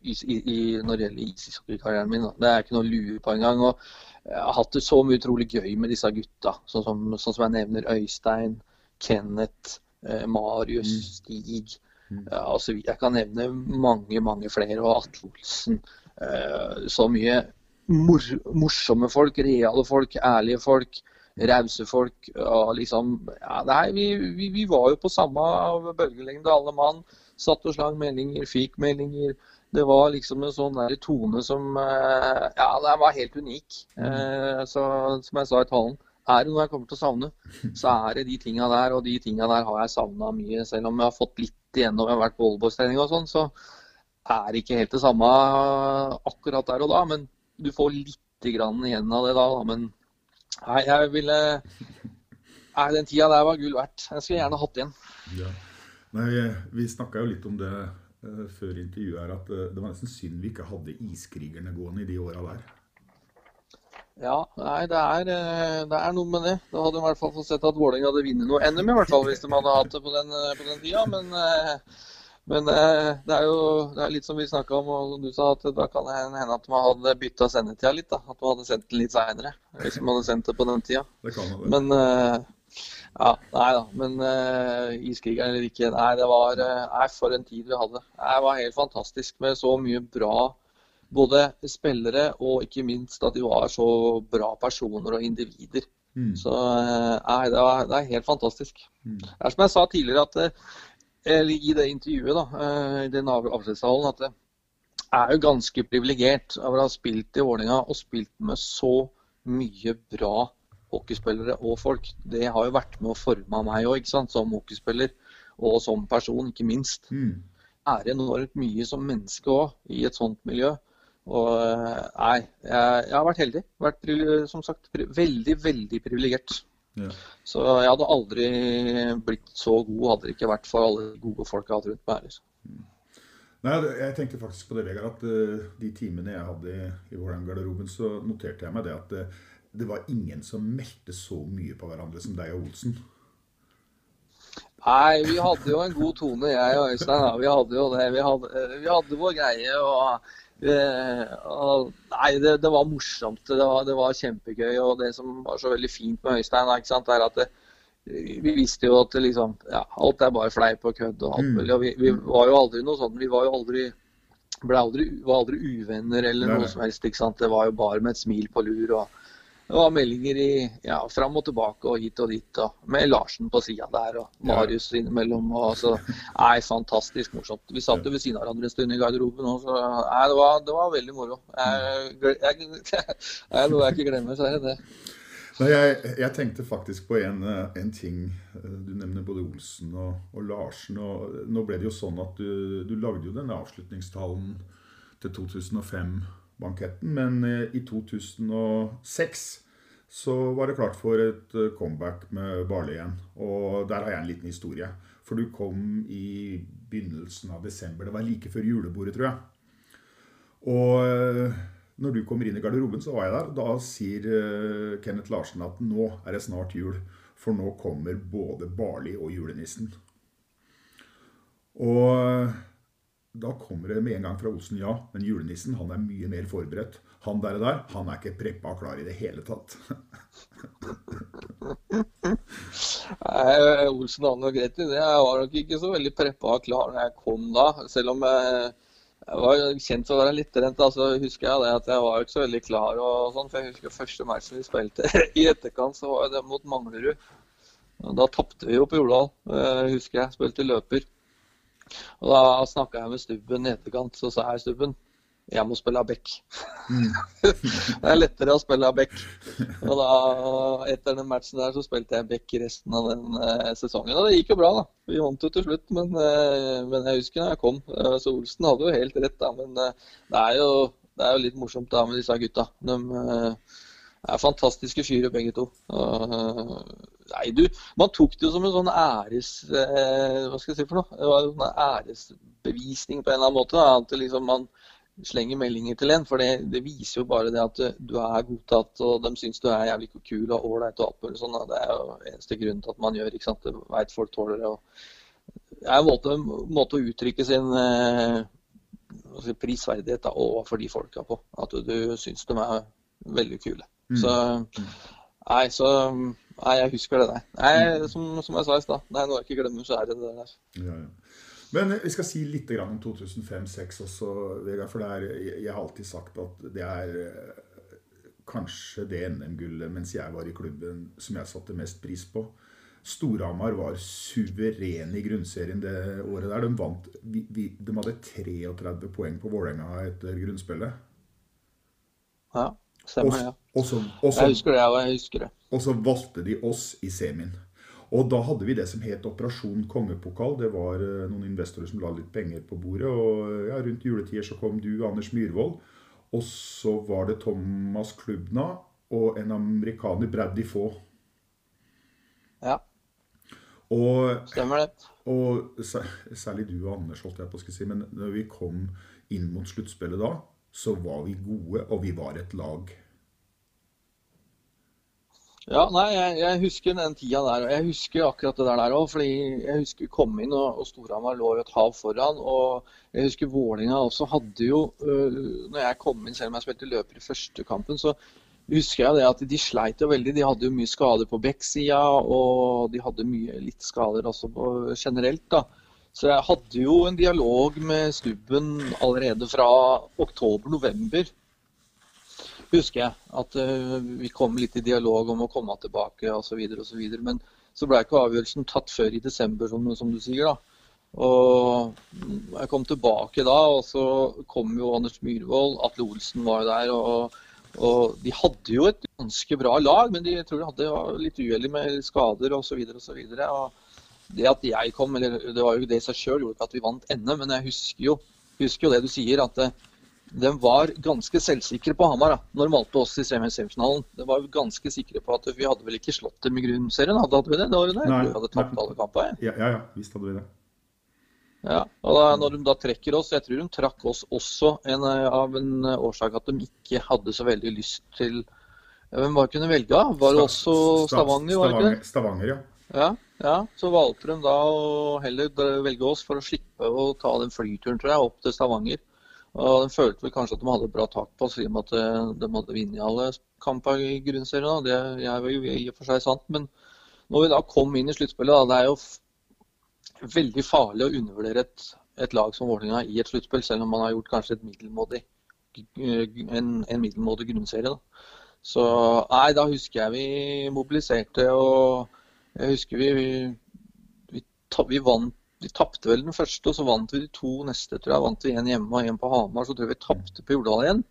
i, i, når det gjelder ishockeykarrieren min. Da. Det er ikke noe lue på engang. Og jeg har hatt det så mye utrolig gøy med disse gutta. Sånn som, sånn som jeg nevner Øystein, Kenneth, eh, Marius, Stig. Mm. altså, jeg kan nevne mange, mange flere. Og Atle Olsen. eh, så mye mor morsomme folk, reale folk, ærlige folk, rause folk. Og liksom ja, nei, vi, vi, vi var jo på samme bølgelengde, alle mann. Satt og slang meldinger, fikk meldinger. Det var liksom en sånn der tone som eh, Ja, den var helt unik. Eh, så som jeg sa i talen, er det noe jeg kommer til å savne, så er det de tinga der. Og de tinga der har jeg savna mye. Selv om jeg har fått litt igjennom, jeg har vært på oldboys-trening og sånn, så er det ikke helt det samme akkurat der og da. Men du får lite grann igjen av det da. Men nei, jeg ville Nei, den tida der var gull verdt. Jeg skulle gjerne hatt igjen. Ja. Nei, vi snakka jo litt om det før intervjuet her, at uh, det var nesten synd vi ikke hadde iskrigerne gående i de åra der. Ja, nei, det er, eh, det er, noe med det. Da hadde vi i hvert fall fått sett at Vålerenga hadde vunnet noe NM, i hvert fall, hvis de hadde hatt det på den, på den tida. Men, men, det er jo det er litt som vi snakka om, og du sa, at da kan det hende at man hadde bytta sendetida litt. da, At man hadde sendt den litt seinere, hvis man hadde sendt det på den tida. Det kan man det. Men ja, nei da. Men uh, iskrigeren eller ikke, nei, det var Nei, for en tid vi hadde. Det var helt fantastisk med så mye bra både spillere og ikke minst at de var så bra personer og individer. Mm. Så nei, det, var, det, er helt fantastisk. Mm. Det er som jeg sa tidligere at, eller i det intervjuet da, i den avskjedstalen, at jeg er jo ganske privilegert over å ha spilt i Vålerenga og spilt med så mye bra hockeyspillere og folk. Det har jo vært med å forme meg òg, som hockeyspiller og som person, ikke minst. Mm. Er enormt mye som menneske òg, i et sånt miljø. Og nei, jeg, jeg har vært heldig. Vært, som sagt, veldig, veldig privilegert. Ja. Så jeg hadde aldri blitt så god hadde det ikke vært for alle gode folk jeg hadde rundt meg. Liksom. Nei, Jeg tenkte faktisk på det, Vegard, at uh, de timene jeg hadde i, i Vålerenga-garderoben, så noterte jeg meg det at uh, det var ingen som meldte så mye på hverandre som deg og Olsen. Nei, vi hadde jo en god tone, jeg og Øystein. Ja. Vi hadde jo det. Vi hadde, vi hadde vår greie. og, og Nei, det, det, var morsomt. Det var, det var, kjempegøy. Og det som var så veldig fint med Øystein, ikke sant, er at det, vi visste jo at liksom, ja, alt er bare fleip og kødd. og alt mulig. Og vi, vi, var jo aldri noe sånn, vi var jo aldri ble aldri, var aldri uvenner eller noe som helst. ikke sant? Det var jo bare med et smil på lur. og det var meldinger i, ja, fram og tilbake og hit og dit. Og med Larsen på sida der og Marius innimellom. Og så, nei, Fantastisk morsomt. Vi satt jo ved siden av hverandre en stund i garderoben. òg, så, nei, det, var, det var veldig moro. Jeg, jeg, jeg, noe jeg ikke glemmer, så er det det. Nei, jeg, jeg tenkte faktisk på en, eh, en ting. Eh, Du nevner både Olsen og, og Larsen. og Nå ble det jo sånn at du, du lagde jo denne avslutningstalen til 2005-banketten. Men eh, i 2006 så var det klart for et eh, comeback med Barley igjen. Og der har jeg en liten historie. For du kom i begynnelsen av desember. Det var like før julebordet, tror jeg. Og eh, når du kommer inn i garderoben, så var jeg der. Da sier Kenneth Larsen at nå er det snart jul. For nå kommer både Barley og julenissen. Og da kommer det med en gang fra Olsen ja, men julenissen han er mye mer forberedt. Han der, der han er ikke preppa klar i det hele tatt. Nei, Olsen hadde nok rett i det. Jeg var nok ikke så veldig preppa og klar når jeg kom da. Selv om jeg, jeg var kjent for å være litt rent, så husker jeg det at jeg var ikke så veldig klar. og sånn, for Jeg husker første matchen vi spilte i etterkant, så var det mot Manglerud. Da tapte vi jo på Jordal, eh, husker jeg. Spilte løper. Og Da snakka jeg med Stubben i etterkant, så sa jeg Stubben jeg må spille back. det er lettere å spille back. Og da, etter den matchen der så spilte jeg back resten av den eh, sesongen. Og det gikk jo bra, da. Vi vant jo til slutt, men, eh, men jeg husker da jeg kom. Eh, så Olsen hadde jo helt rett, da. Men eh, det, er jo, det er jo litt morsomt da med disse gutta. De eh, er fantastiske fyrer begge to. Eh, nei, du, man tok det jo som en sånn æres... Eh, hva skal jeg si for noe? Det var en æresbevisning på en eller annen måte. At liksom man slenger meldinger til en. For det, det, viser jo bare det at du er godtatt, og de syns du er jævlig kul og ålreit og alt mulig sånn. Det er jo eneste grunnen til at man gjør. ikke sant? Det veit folk tåler det. Det er en måte, måte å uttrykke sin eh, prisverdighet da, overfor de folka på. At du, du syns de er veldig kule. Mm. Så Nei, så Nei, jeg husker det der. Nei, som, som jeg sa i stad, nei, noe jeg ikke glemmer, så er det det der. Ja, ja. Men vi skal si litt grann om 2005-2006 også, Vegard. For det er, jeg har alltid sagt at det er eh, kanskje det NM-gullet mens jeg var i klubben som jeg satte mest pris på. Storhamar var suveren i grunnserien det året der. De, vant, vi, vi, de hadde 33 poeng på Vålerenga etter grunnspillet. Ja, stemmer. Ja. Jeg husker det, og jeg husker det. Og så valgte de oss i semien. Og da hadde vi det som het Operasjon kongepokal. Det var eh, noen investorer som la litt penger på bordet. Og eh, ja, rundt juletider så kom du, Anders Myhrvold. Og så var det Thomas Klubna og en amerikaner, Braddy Defoe. Ja. Og, Stemmer det. og særlig du og Anders, holdt jeg på å si. Men når vi kom inn mot sluttspillet da, så var vi gode, og vi var et lag. Ja, nei, jeg, jeg husker den tida der. og Jeg husker akkurat det der òg. Fordi jeg husker vi kom inn, og, og Storhamar lå jo et hav foran. Og jeg husker Vålinga også hadde jo øh, Når jeg kom inn, selv om jeg spilte løper i første kampen, så husker jeg det at de sleit jo veldig. De hadde jo mye skader på bekksida, og de hadde mye litt skader også på, generelt. da. Så jeg hadde jo en dialog med Stubben allerede fra oktober-november husker jeg. At eh, vi kom litt i dialog om å komme tilbake osv. osv. Men så ble ikke avgjørelsen tatt før i desember, som, som du sier. da. Og jeg kom tilbake da, og så kom jo Anders Myhrvold, Atle Olsen var jo der. og og de hadde jo et ganske bra lag, men de jeg tror de hadde litt uheldig med skader osv. osv. Det at jeg kom, eller det var jo det i seg sjøl gjorde ikke at vi vant NM, men jeg husker jo, husker jo det du sier, at eh, de var ganske selvsikre på Hamar da når de valgte oss i semifinalen. De var jo ganske sikre på at vi hadde vel ikke slått dem i grunnserien, hadde, vi det? det var jo det. Nei, vi hadde tapt alle kampene. Ja, ja, ja, visst hadde vi det. Ja, og da, når de da trekker oss, jeg tror de trakk oss også en, eh, av en årsak at de ikke hadde så veldig lyst til Hvem var det kunne velge? av? Var det også Stavanger? Stavanger? var det ikke det? Stavanger, ja. Ja, ja, så valgte de da å heller velge oss for å slippe å ta den flyturen, tror jeg, opp til Stavanger. Og De følte vel kanskje at de hadde bra tak på oss, i og med at eh, de hadde vunnet alle kampene i grunnserien. Det er jo i og for seg sant, men når vi da kom inn i sluttspillet, det er jo veldig farlig å undervurdere et, et lag som Vålerenga i et sluttspill, selv om man har gjort kanskje middelmådig, en, en middelmådig grunnserie. Da. Så nei, da husker jeg vi mobiliserte, og jeg husker vi, vi, vi, vi vant vi tapte vel den første, og så vant vi de to neste. tror jeg. Vant vi en hjemme og en på Hamar. Så tror jeg vi tapte på Jordal igjen.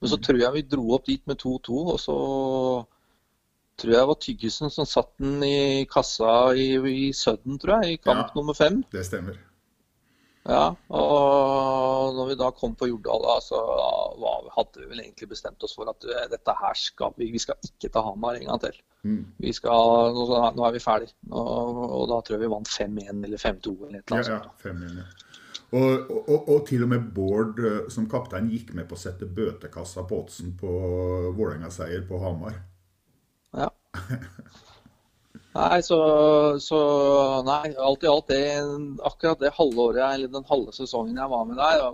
Men så tror jeg vi dro opp dit med 2-2, og så tror jeg det var Tyggesen som satt den i kassa i, i Sudden, tror jeg, i kamp Ja. nummer fem. Det stemmer. Ja, og når vi da kom på Jordal, da, så var, hadde vi vel egentlig bestemt oss for at eh, dette her skal vi, vi skal ikke ta Hamar en gang til. Mm. Vi skal, nå, nå er vi ferdig. Og, og da tror jeg vi vant 5-1 eller 5-2 eller et eller Ja, annet ja, fem igjen, ja. Og, og, og, og til og med Bård eh, som kaptein gikk med på å sette bøtekassa på oddsen på Vålerenga-seier på Hamar. Ja. Nei, så, så Nei, alt i alt, det, akkurat det halvåret, eller den halve sesongen jeg var med der,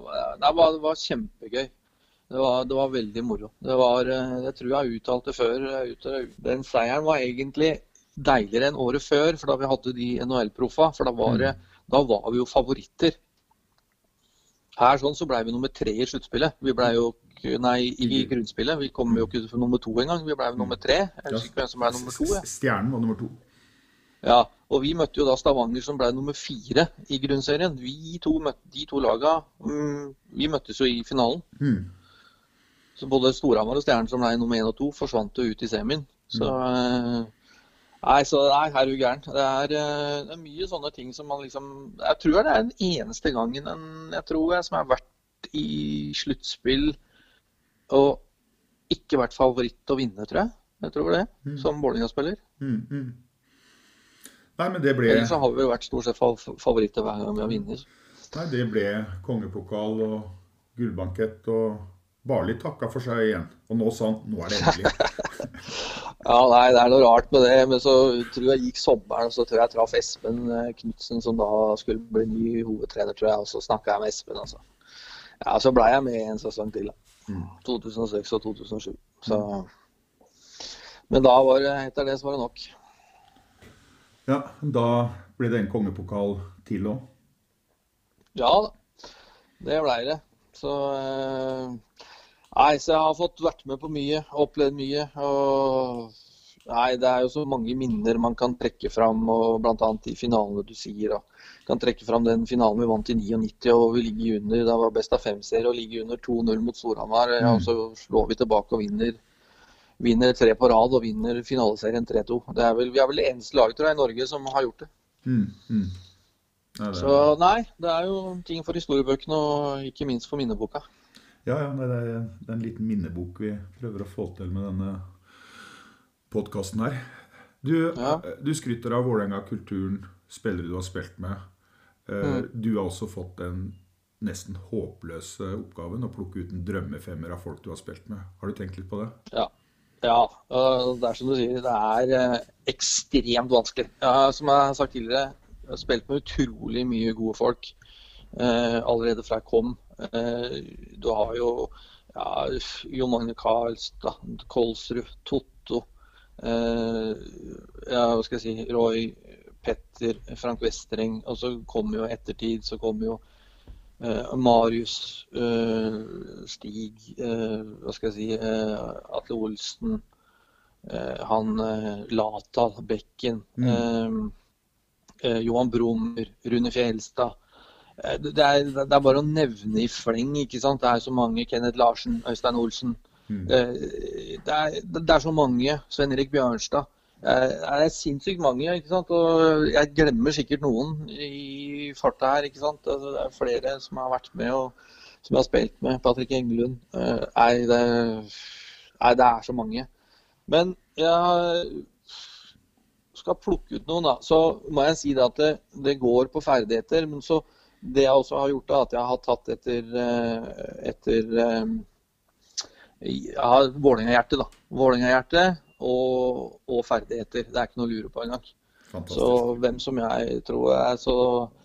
det var, det var, kjempegøy. Det var, det var veldig moro. Det var, eh, jeg tror jeg uttalte før Den seieren var egentlig deiligere enn året før, for da vi hadde de NHL-proffa. For da var, mm. da var vi jo favoritter. Her sånn så ble vi nummer tre i sluttspillet. Vi ble jo Nei, i grunnspillet. Vi kom jo ikke for nummer to engang. Vi ble jo nummer tre. Jeg husker ikke hvem som ble nummer to. Ja. Stjernen var nummer to. Ja, og vi møtte jo da Stavanger som ble nummer fire i grunnserien. Vi to møtte, de to laga, mm, vi møttes jo i finalen. Mm. Så både Storhamar og Stjernen som ble nummer én og to, forsvant jo ut i semien. Så mm. Nei, så nei, her er du gæren. Det er, eh, det er mye sånne ting som man liksom Jeg tror det er den eneste gangen en, jeg tror jeg, som har vært i sluttspill og ikke vært favoritt å vinne, tror jeg. Jeg tror det, Mm. som Vålerenga-spiller. Mm, mm. Nei, men det ble, Ellers så har vi jo vært stort sett fa- favoritter hver gang vi har vunnet. nei, det ble kongepokal og gullbankett, og Barli takka for seg igjen. Og nå sa han nå er det endelig. Ja, nei, det er noe rart med det. Men så tror jeg gikk sommeren, og så tror jeg jeg traff Espen eh, Knutsen, som da skulle bli ny hovedtrener, tror jeg. Og så snakka jeg med Espen, altså. Ja, så blei jeg med en sesong til, da. 2006 og 2007. Så Men da var det, etter det så var det nok. Ja, da ble det en kongepokal til òg. Ja det blei det. Så eh, Nei, så jeg har fått vært med på mye, opplevd mye. Og nei, det er jo så mange minner man kan trekke fram, og bl.a. de finalene du sier. da. Kan trekke fram den finalen vi vant i 99 og vi ligger under. Det var best av fem-serie og ligger under 2-0 mot Storhamar. Mm. Og så slår vi tilbake og vinner, vinner tre på rad og vinner finaleserien 3-2. Det er vel, Vi er vel det eneste laget tror jeg, i Norge som har gjort det. Mm, mm. Ja, det Så nei, det er jo ting for historiebøkene og ikke minst for minneboka. Ja, ja, det er, det er en liten minnebok vi prøver å få til med denne podkasten her. Du, du skryter av Vålerenga-kulturen, spillere du har spilt med. Eh, Mm. Du har også fått den nesten håpløse oppgaven å plukke ut en drømmefemmer av folk du har spilt med. Har du tenkt litt på det? Ja. Ja. Det er som du sier, det er eh, ekstremt vanskelig. Ja, som jeg har sagt tidligere, jeg har spilt med utrolig mye gode folk eh, allerede fra jeg kom. Eh, du har jo ja, Jon Magne Karlstad, Kolsrud, Totto. Ja, hva skal jeg si, Roy, Petter, Frank Westring. Og så kommer jo ettertid så kommer jo Marius, eh, Stig, eh, hva skal jeg si, eh, Atle Olsen, eh, han eh, Lata, Bekken, mm. eh, Johan Brummer, Rune Fjelstad. Eh, Det er, det er bare å nevne i fleng, ikke sant. Det er så mange. Kenneth Larsen, Øystein Olsen. Eh, Det er, det er så mange. Sven Erik Bjørnstad. Eh, Det er sinnssykt mange. ikke sant? Og jeg glemmer sikkert noen i farta her. ikke sant? Altså, Det er flere som har vært med og som jeg har spilt med. Patrick Engelund. Eh, Nei, det, nei, det er så mange. Men jeg skal plukke ut noen, da, så må jeg si det at det, det går på ferdigheter. Men så det jeg også har gjort, da, at jeg har tatt etter, eh, etter ja, Jeg har Vålerenga-hjerte, da. Vålerenga-hjerte og, og ferdigheter. Det er ikke noe å lure på engang. Så hvem som jeg tror er så eh,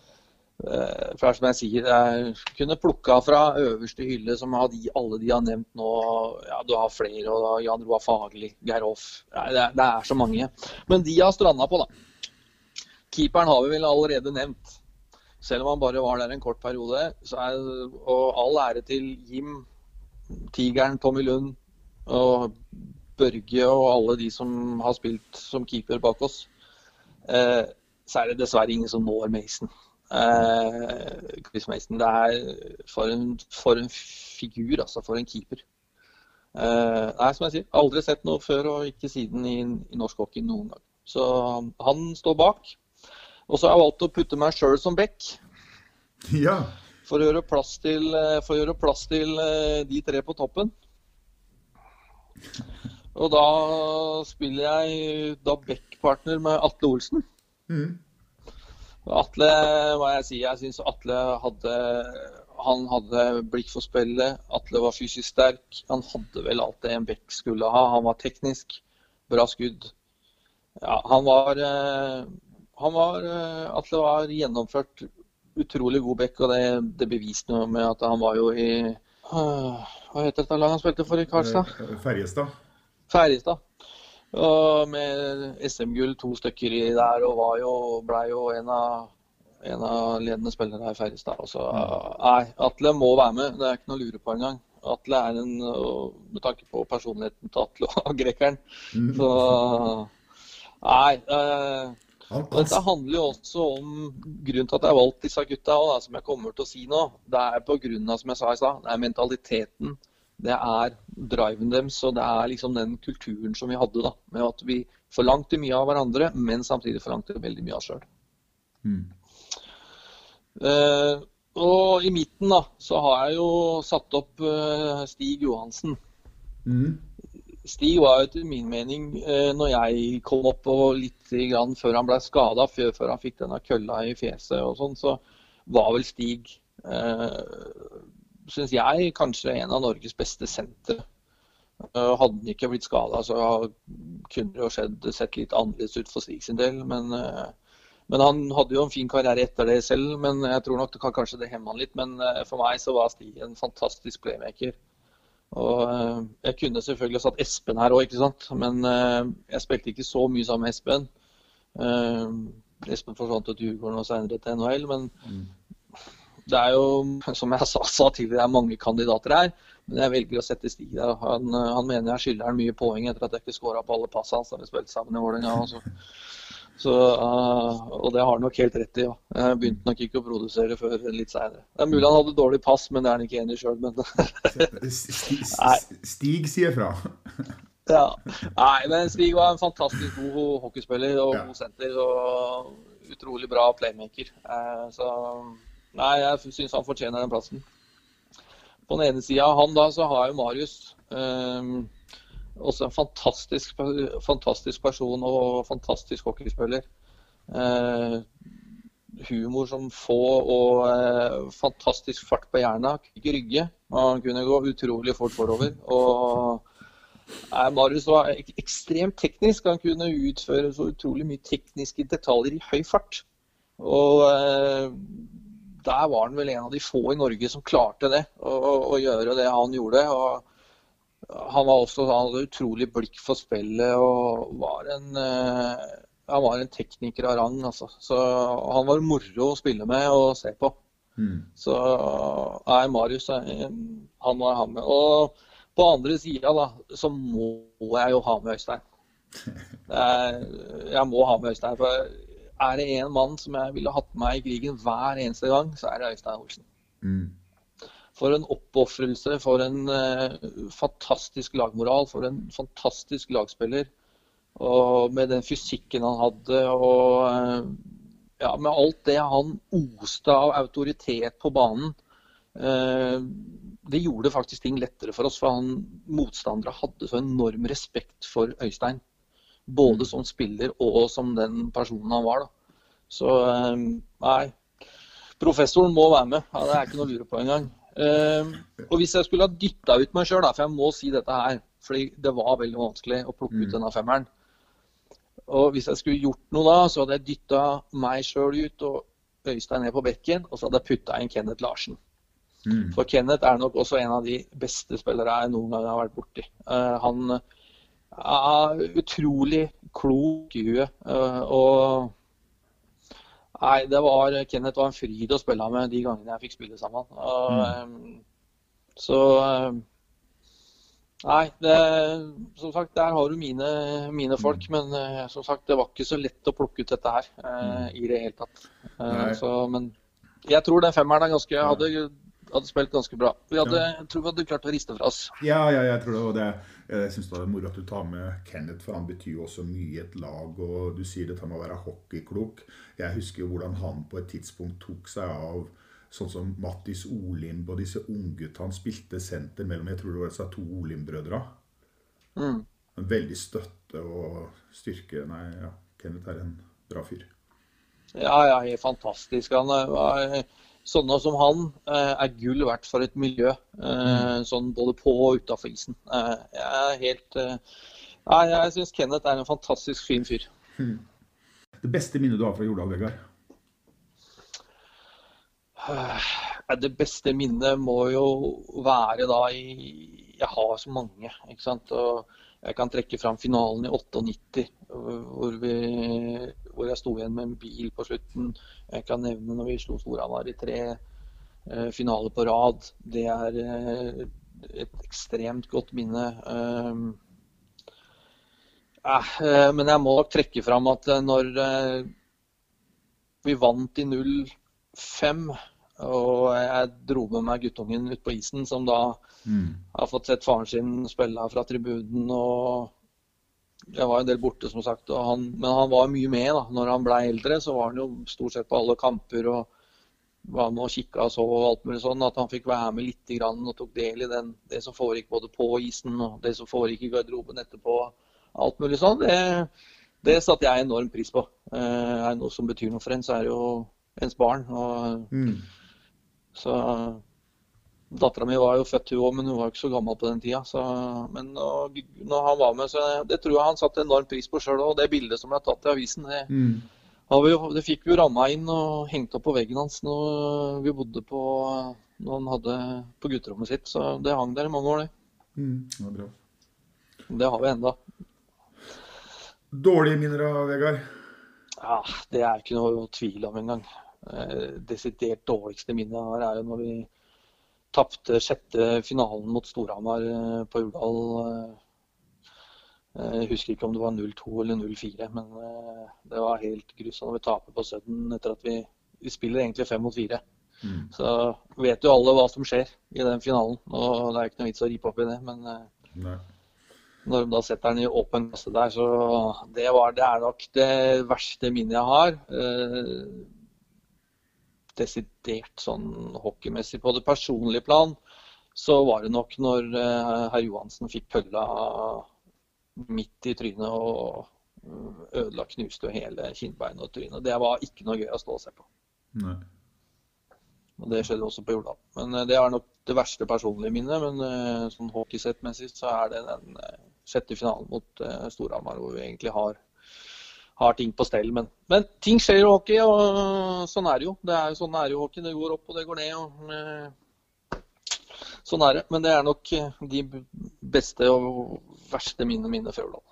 For det er som jeg sier, jeg kunne plukka fra øverste hylle, som har de, alle de har nevnt nå. Ja, du har flere, og da Jan Roar Fagerli, Geir Hoff. Det, er- det er så mange. Men de har stranda på, da. Keeperen har vi vel allerede nevnt. Selv om han bare var der en kort periode. Er, og all ære til Jim, Tigeren, Tommy Lund og Børge og alle de som har spilt som keeper bak oss. Eh, så er det dessverre ingen som når Mason. Eh, Chris Mason. Det er for en, for en figur, altså. For en keeper. Eh, nei, som jeg sier, aldri sett noe før og ikke siden i, i norsk hockey noen gang. Så han står bak. Og så har jeg valgt å putte meg sjøl som back. Ja. For å gjøre plass til, eh, for å gjøre plass til eh, de tre på toppen. Og da spiller jeg da backpartner med Atle Olsen. Mm. Atle, hva jeg sier, jeg syns Atle hadde han hadde blikk for spillet. Atle var fysisk sterk. Han hadde vel alt det en back skulle ha. Han var teknisk. Bra skudd. Ja, han var, eh, han var eh, Atle var gjennomført utrolig god back, og det, det beviste noe med at han var jo i Hva heter dette laget han spilte for i Karlstad? Eh, Ferjestad. Ferjestad. Og med SM-gull to stykker i der, og var jo, ble jo en av, en av ledende spillere i Ferjestad. Og nei, Atle må være med, det er ikke noe å lure på engang. Atle er en, Med tanke på personligheten til Atle og grekeren. Mm. Så Nei. Eh, dette handler jo også om grunnen til at jeg har valgt disse gutta, og da, som jeg kommer til å si nå. Det er på grunn av, som jeg sa i stad, det er mentaliteten. Det er driven deres, og det er liksom den kulturen som vi hadde. da, Med at vi forlangte mye av hverandre, men samtidig forlangte veldig mye av oss sjøl. Mm. Uh, og i midten da, så har jeg jo satt opp uh, Stig Johansen. Mm. Stig var jo etter min mening, eh, når jeg kom opp og litt grann før han ble skada, før, før han fikk denne kølla i fjeset og sånn, så var vel Stig, eh, syns jeg, kanskje en av Norges beste sentre. Eh, hadde han ikke blitt skada, så kunne det jo skjedd, sett litt annerledes ut for Stig sin del. Men, eh, men han hadde jo en fin karriere etter det selv, men jeg tror nok det kan kanskje det hemme han litt. Men eh, for meg så var Stig en fantastisk playmaker. Og Jeg kunne selvfølgelig satt Espen her òg. Men jeg spilte ikke så mye sammen med Espen. Espen forsvant til Djurgården og senere til NHL. Men det er jo, som jeg sa, sa tidligere, det er mange kandidater her. Men jeg velger å sette Stig der. Han, han mener jeg skylder han mye poeng etter at jeg ikke skåra på alle passene hans da vi spilte sammen i Vålerenga. Så, så, uh, og det har han nok helt rett i. Ja. Jeg begynte nok ikke å produsere før litt seinere. Det er mulig han hadde dårlig pass, men det er han ikke enig i sjøl. Men Stig sier fra. ja. Nei, men Stig var en fantastisk god hockeyspiller og god senter. Og utrolig bra playmaker. Uh, så nei, jeg syns han fortjener den plassen. På den ene sida av han da, så har jo Marius um, også en fantastisk, fantastisk, person og fantastisk hockeyspiller. Uh, humor som få og uh, fantastisk fart på hjerna. Ikke rygge. Han kunne gå utrolig fort forover. Og uh, Marius var ek ekstremt teknisk. Han kunne utføre så utrolig mye tekniske detaljer i høy fart. Og der var han vel en av de få i Norge som klarte det, å, å gjøre det han gjorde. Og han var også han hadde utrolig blikk for spillet og var en, uh, han var en tekniker av rang. Altså. Så han var moro å spille med og se på. Mm. Så nei, Marius han var han med. Og på andre sida da, så må jeg jo ha med Øystein. Jeg må ha med Øystein. for er det en mann som jeg ville hatt med i krigen hver eneste gang, så er det Øystein Olsen. Mm. For en oppofrelse, for en uh, fantastisk lagmoral, for en fantastisk lagspiller. Og med den fysikken han hadde, og uh, ja, med alt det han oste av autoritet på banen. Uh, det gjorde faktisk ting lettere for oss, for han motstandere hadde så enorm respekt for Øystein. Både som spiller og som den personen han var. Da. Så ehm, nei. Professoren må være med. Ja, det er ikke noe å lure på engang. Um, og hvis jeg skulle ha dytta ut meg sjøl, for jeg må si dette her, fordi det var veldig vanskelig å plukke ut mm. denne femmeren. Og hvis jeg skulle gjort noe da, så hadde jeg dytta meg sjøl ut og Øystein ned på bekken, og så hadde jeg putta inn Kenneth Larsen. Mm. For Kenneth er nok også en av de beste spillere jeg noen gang har vært borti. Uh, han ja, utrolig klok i huet. Eh, og Nei, det var Kenneth var en fryd å spille med de gangene jeg fikk spille sammen. Og, mm. Så Nei, det, som sagt, der har du mine, mine mm. folk. Men som sagt, det var ikke så lett å plukke ut dette her mm. i det hele tatt. Så, men jeg tror den femmeren er ganske hadde hadde spilt ganske bra. Vi hadde, ja. Tror vi hadde klart å riste fra oss. Ja, ja jeg tror det. Og det, jeg syns det er moro at du tar med Kenneth, for han betyr jo også mye i et lag. Og du sier dette med å være hockeyklok. Jeg husker jo hvordan han på et tidspunkt tok seg av sånn som Mattis Olimb og disse unggutta. Han spilte senter mellom jeg tror det var disse to Olimb-brødra. Mm. Veldig støtte og styrke. Nei, ja, Kenneth er en bra fyr. Ja, ja, helt fantastisk. Han var sånne som han eh, er gull verdt for et miljø. Eh, sånn både på og utafor isen. Eh, jeg er helt jeg syns Kenneth er en fantastisk fin fyr. Hmm. Det beste minnet du har fra Jordal, Vegard? Det beste minnet må jo være da i Jeg har så mange, ikke sant. Og jeg kan trekke fram finalen i 98, hvor, vi, hvor jeg sto igjen med en bil på slutten. Jeg kan nevne når vi slo Storhamar i tre eh, finaler på rad. Det er eh, et ekstremt godt minne. Um, eh, men jeg må nok trekke fram at eh, når eh, vi vant i 05 og jeg dro med meg guttungen ut på isen, som da mm. har fått sett faren sin spille fra tribunen. og Jeg var en del borte, som sagt. Han, men han var mye med da. Når han ble eldre, så var han jo stort sett på alle kamper og var med og kikka og så og alt mulig sånn. At han fikk være med litt grann, og tok del i den, det som foregikk både på isen og det som foregikk i garderoben etterpå. Alt mulig sånn. Det, det satte jeg enorm pris på. Eh, er det noe som betyr noe for en, så er det jo ens barn. og mm. Så Dattera mi var jo født, hun òg, men hun var jo ikke så gammel på den tida. Så, men og, når han var med, så det tror jeg han satte enorm pris på sjøl òg. Det bildet som ble tatt i avisen, det, mm. vi, det fikk vi jo ramma inn og hengt opp på veggen hans når vi bodde på når han hadde på gutterommet sitt. Så det hang der i mange år, det. Mm, det bra. Det har vi enda. Dårlige minner av Vegard? Ja, Det er ikke noe tvil om engang. Eh, desidert dårligste minnet jeg har, er jo når vi tapte sjette finalen mot Storhamar eh, på Urdal. Eh, Jeg husker ikke om det var 0-2 eller 0-4, men eh, det var helt grusomt vi taper på Sudden etter at vi, vi spiller egentlig fem mot fire. Mm. Så vet jo alle hva som skjer i den finalen, og det er ikke noe vits å ripe opp i det. Men eh, Nei. når de da setter den i åpen kasse der, så det, var, det er nok det verste minnet jeg har. Desidert sånn hockeymessig. På det personlige plan så var det nok når eh, herr Johansen fikk pølla midt i trynet og ødela, knuste hele kinnbeinet og trynet. Det var ikke noe gøy å stå og se på. Nei. Og det skjedde også på Jordal. Men eh, det er nok det verste personlige minnet. Men eh, sånn hockeysettmessig så er det den sjette finalen mot Storhamar hvor vi egentlig har, har ting på stell. Men, men ting skjer i hockey, og sånn er det jo. Det er jo sånn er jo hockey. Det går opp og det går ned. Og, eh, sånn er det. Men det er nok eh, de beste og verste minnene mine fra Jordal.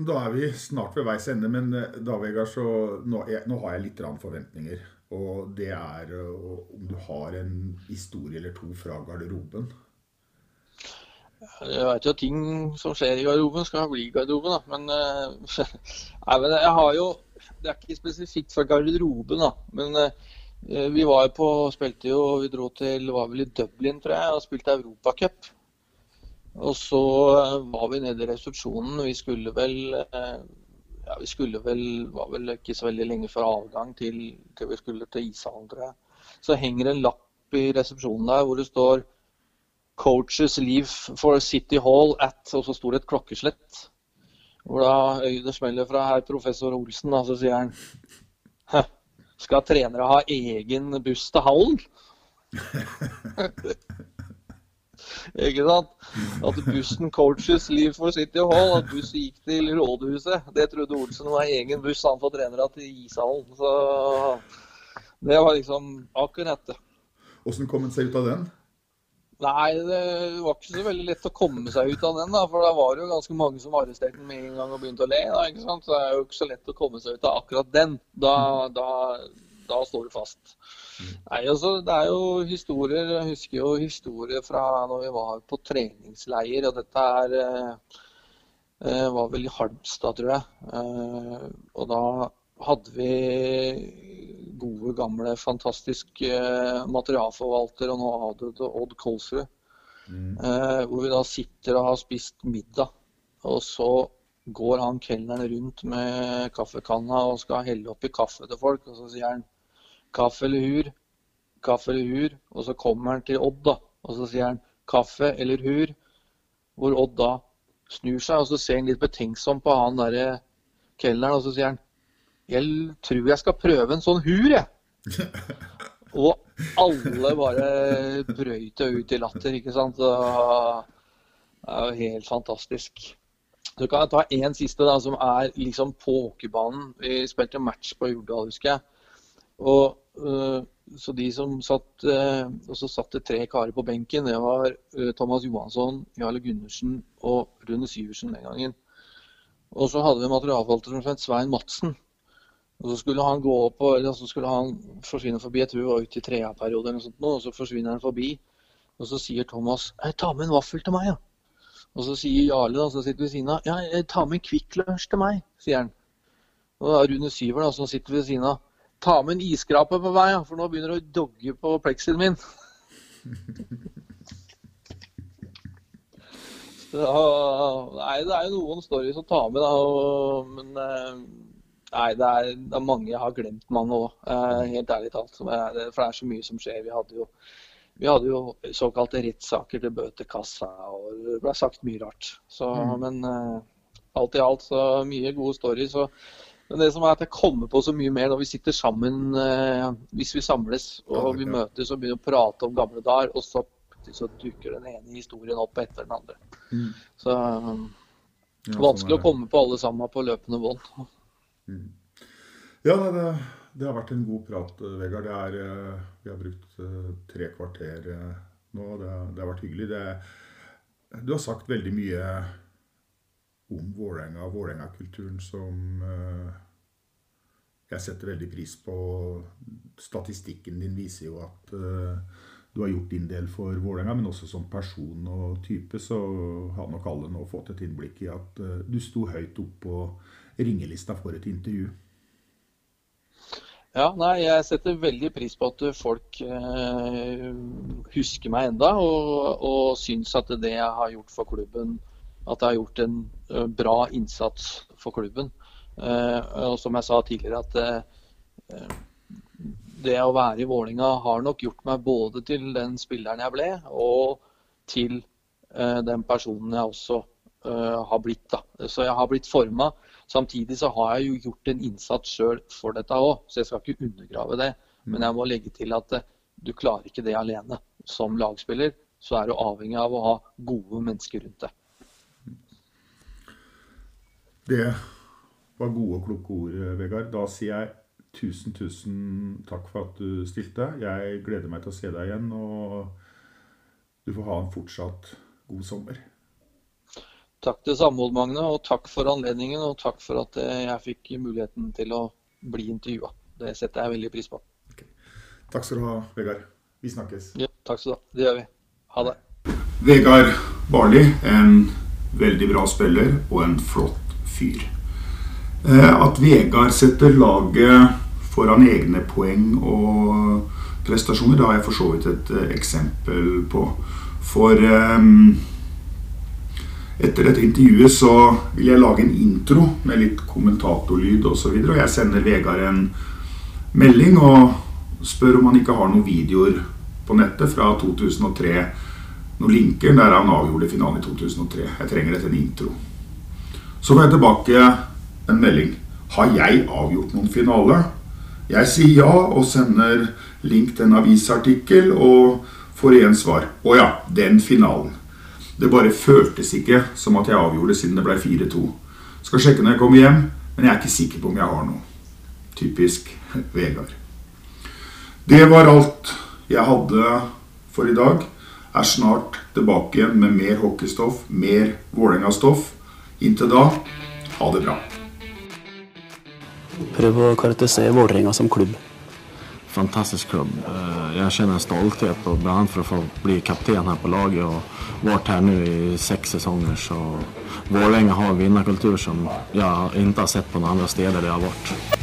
Da er vi snart ved veis ende, men eh, da, Vegard, så nå, jeg, nå har jeg litt forventninger. Og det er om du har en historie eller to fra garderoben. Jeg vet jo at ting som skjer i garderoben, skal bli i garderoben, da. Men, eh, nei, men jeg har jo Det er ikke spesifikt fra garderoben, da. Men eh, vi var jo på Spilte jo Vi dro til Var vel i Dublin, tror jeg, og spilte Europacup. Og så eh, var vi nede i resepsjonen. Vi skulle vel ja, vi skulle vel, var vel ikke så veldig lenge før avgang til, til vi skulle til ishallen, tror jeg. Så henger en lapp i resepsjonen der hvor det står 'Coaches leave for City Hall at' Og så sto det et klokkeslett. Hvor da øyet smeller fra herr professor Olsen, da, så sier han Skal trenere ha egen buss til hallen? Ikke sant? At bussen coaches Leave for City Hall, at bussen gikk til rådhuset. Det trodde Olsen var egen buss han for trenere til ishallen. Så det var liksom akkurat det. Åssen kom han seg ut av den? Nei, det var ikke så veldig lett å komme seg ut av den, da, for da var det jo ganske mange som arresterte den med en gang og begynte å le. Da, ikke sant? Så det er jo ikke så lett å komme seg ut av akkurat den. Da, da, da står du fast. Nei, altså, Det er jo historier Jeg husker jo historier fra når vi var på treningsleir. og Dette er, eh, var vel i Halmstad, tror jeg. Eh, og da hadde vi gode, gamle, fantastisk eh, materialforvalter, og nå hadde det Odd Kolsrud. Eh, hvor vi da sitter og har spist middag. Og så går han kelneren rundt med kaffekanna og skal helle oppi kaffe til folk. Og så sier han kaffe eller hur? Kaffe eller hur? Og så kommer han til Odd, da. Og så sier han kaffe eller hur? Hvor Odd da snur seg, og så ser han litt betenksom på han derre kelneren, og så sier han jeg tror jeg skal prøve en sånn hur, jeg. Og alle bare brøyt ut i latter, ikke sant. Det er jo helt fantastisk. Så kan jeg ta én siste, da, som er liksom på hockeybanen. Vi spilte match på Jordal, husker jeg. Og øh, så de som satt øh, Og så satt det tre karer på benken. Det var øh, Thomas Johansson, Jarle Gundersen og Rune Syversen den gangen. Og så hadde vi en materialforvalter som het Svein Madsen. Og så skulle han gå opp og, så skulle han forsvinne forbi. Jeg tror det var ute i trea-periode eller noe sånt og så forsvinner han forbi. Og så sier Thomas jeg 'Ta med en vaffel til meg', ja'. Og så sier Jarle, da, som sitter ved siden av, 'Ja, jeg tar med en Kvikk Lunsj til meg', sier han. Og da er Rune Syver, da, som sitter ved siden av, 'Ta med en isskrape på meg, ja, for nå begynner det å dogge på pleksien min'. Så, nei, det er jo noen stories å ta med, da. Og, men eh, nei, det er, det er mange jeg har glemt mange òg, helt ærlig talt. For det er så mye som skjer. Vi hadde jo, vi hadde jo såkalte rettssaker til bøtekassa, og det ble sagt mye rart. Så, Mm. Men eh, alt i alt så mye gode stories. Og, men det som er at jeg kommer på så mye mer når vi sitter sammen, eh, hvis vi samles og vi møtes og begynner å prate om gamle dager, og så, så dukker den ene historien opp etter den andre. Mm. Så um, Ja, sånn vanskelig er å komme på alle sammen på løpende bånd. Ja, det, det har vært en god prat, Vegard. Er, eh, vi har brukt eh, tre kvarter eh, nå. Det, det har vært hyggelig. Det, du har sagt veldig mye om Vålerenga og Vålerenga-kulturen som jeg setter veldig pris på Statistikken din viser jo at du har gjort din del for Vålerenga, men også som person og type, så har nok alle nå fått et innblikk i at du sto høyt opp på ringelista for et intervju. Ja, nei, jeg setter veldig pris på at folk eh, husker meg enda, og, og syns at det jeg har gjort for klubben, at jeg har gjort en uh, bra innsats for klubben. Eh, og som jeg sa tidligere, at eh, det å være i Vålinga har nok gjort meg både til den spilleren jeg ble, og til eh, den personen jeg også eh, har blitt. Da. Så jeg har blitt forma. Samtidig så har jeg jo gjort en innsats sjøl for dette òg, så jeg skal ikke undergrave det. Men jeg må legge til at eh, du klarer ikke det alene. Som lagspiller så er du avhengig av å ha gode mennesker rundt deg. Det var gode og kloke ord, Vegard. Da sier jeg tusen, tusen takk for at du stilte. Jeg gleder meg til å se deg igjen, og du får ha en fortsatt god sommer. Takk til Samhold, Magne, og takk for anledningen. Og takk for at eh, jeg fikk muligheten til å bli intervjua. Det setter jeg veldig pris på. Okay. Takk skal du ha, Vegard. Vi snakkes. Ja, takk skal du ha. Det gjør vi. Ha det. Vegard Barli, en veldig bra spiller og en flott fyr. Eh, at Vegard setter laget foran egne poeng og prestasjoner, det har jeg for så vidt et eh, eksempel på. For um, etter dette intervjuet så vil jeg lage en intro med litt kommentatorlyd osv. Og, så og jeg sender Vegard en melding og spør om han ikke har noen videoer på nettet fra 2003. Noen linker der han avgjorde finalen i 2003. Jeg trenger dette en intro. Så får jeg tilbake en melding. Har jeg avgjort noen finale? Jeg sier ja og sender link til en avisartikkel og får igjen svar. Å ja, den finalen. Det bare føltes ikke som at jeg avgjorde siden det ble 4-2. Skal sjekke når jeg kommer hjem, men jeg er ikke sikker på om jeg har noe. Typisk Vegard. Det var alt jeg hadde for i dag. Er snart tilbake igjen med mer hockeystoff, mer Vålerenga-stoff. Inntil da, ha det bra. Prøv å karakterisere Vålerenga som klubb. Fantastisk klubb. Jeg kjenner en stolthet og bland annat för att få bli kapten her på laget og vært her nu i seks säsonger. Så Vålerenga har en vinnarkultur som jeg ikke har sett på noen andre steder det har vært.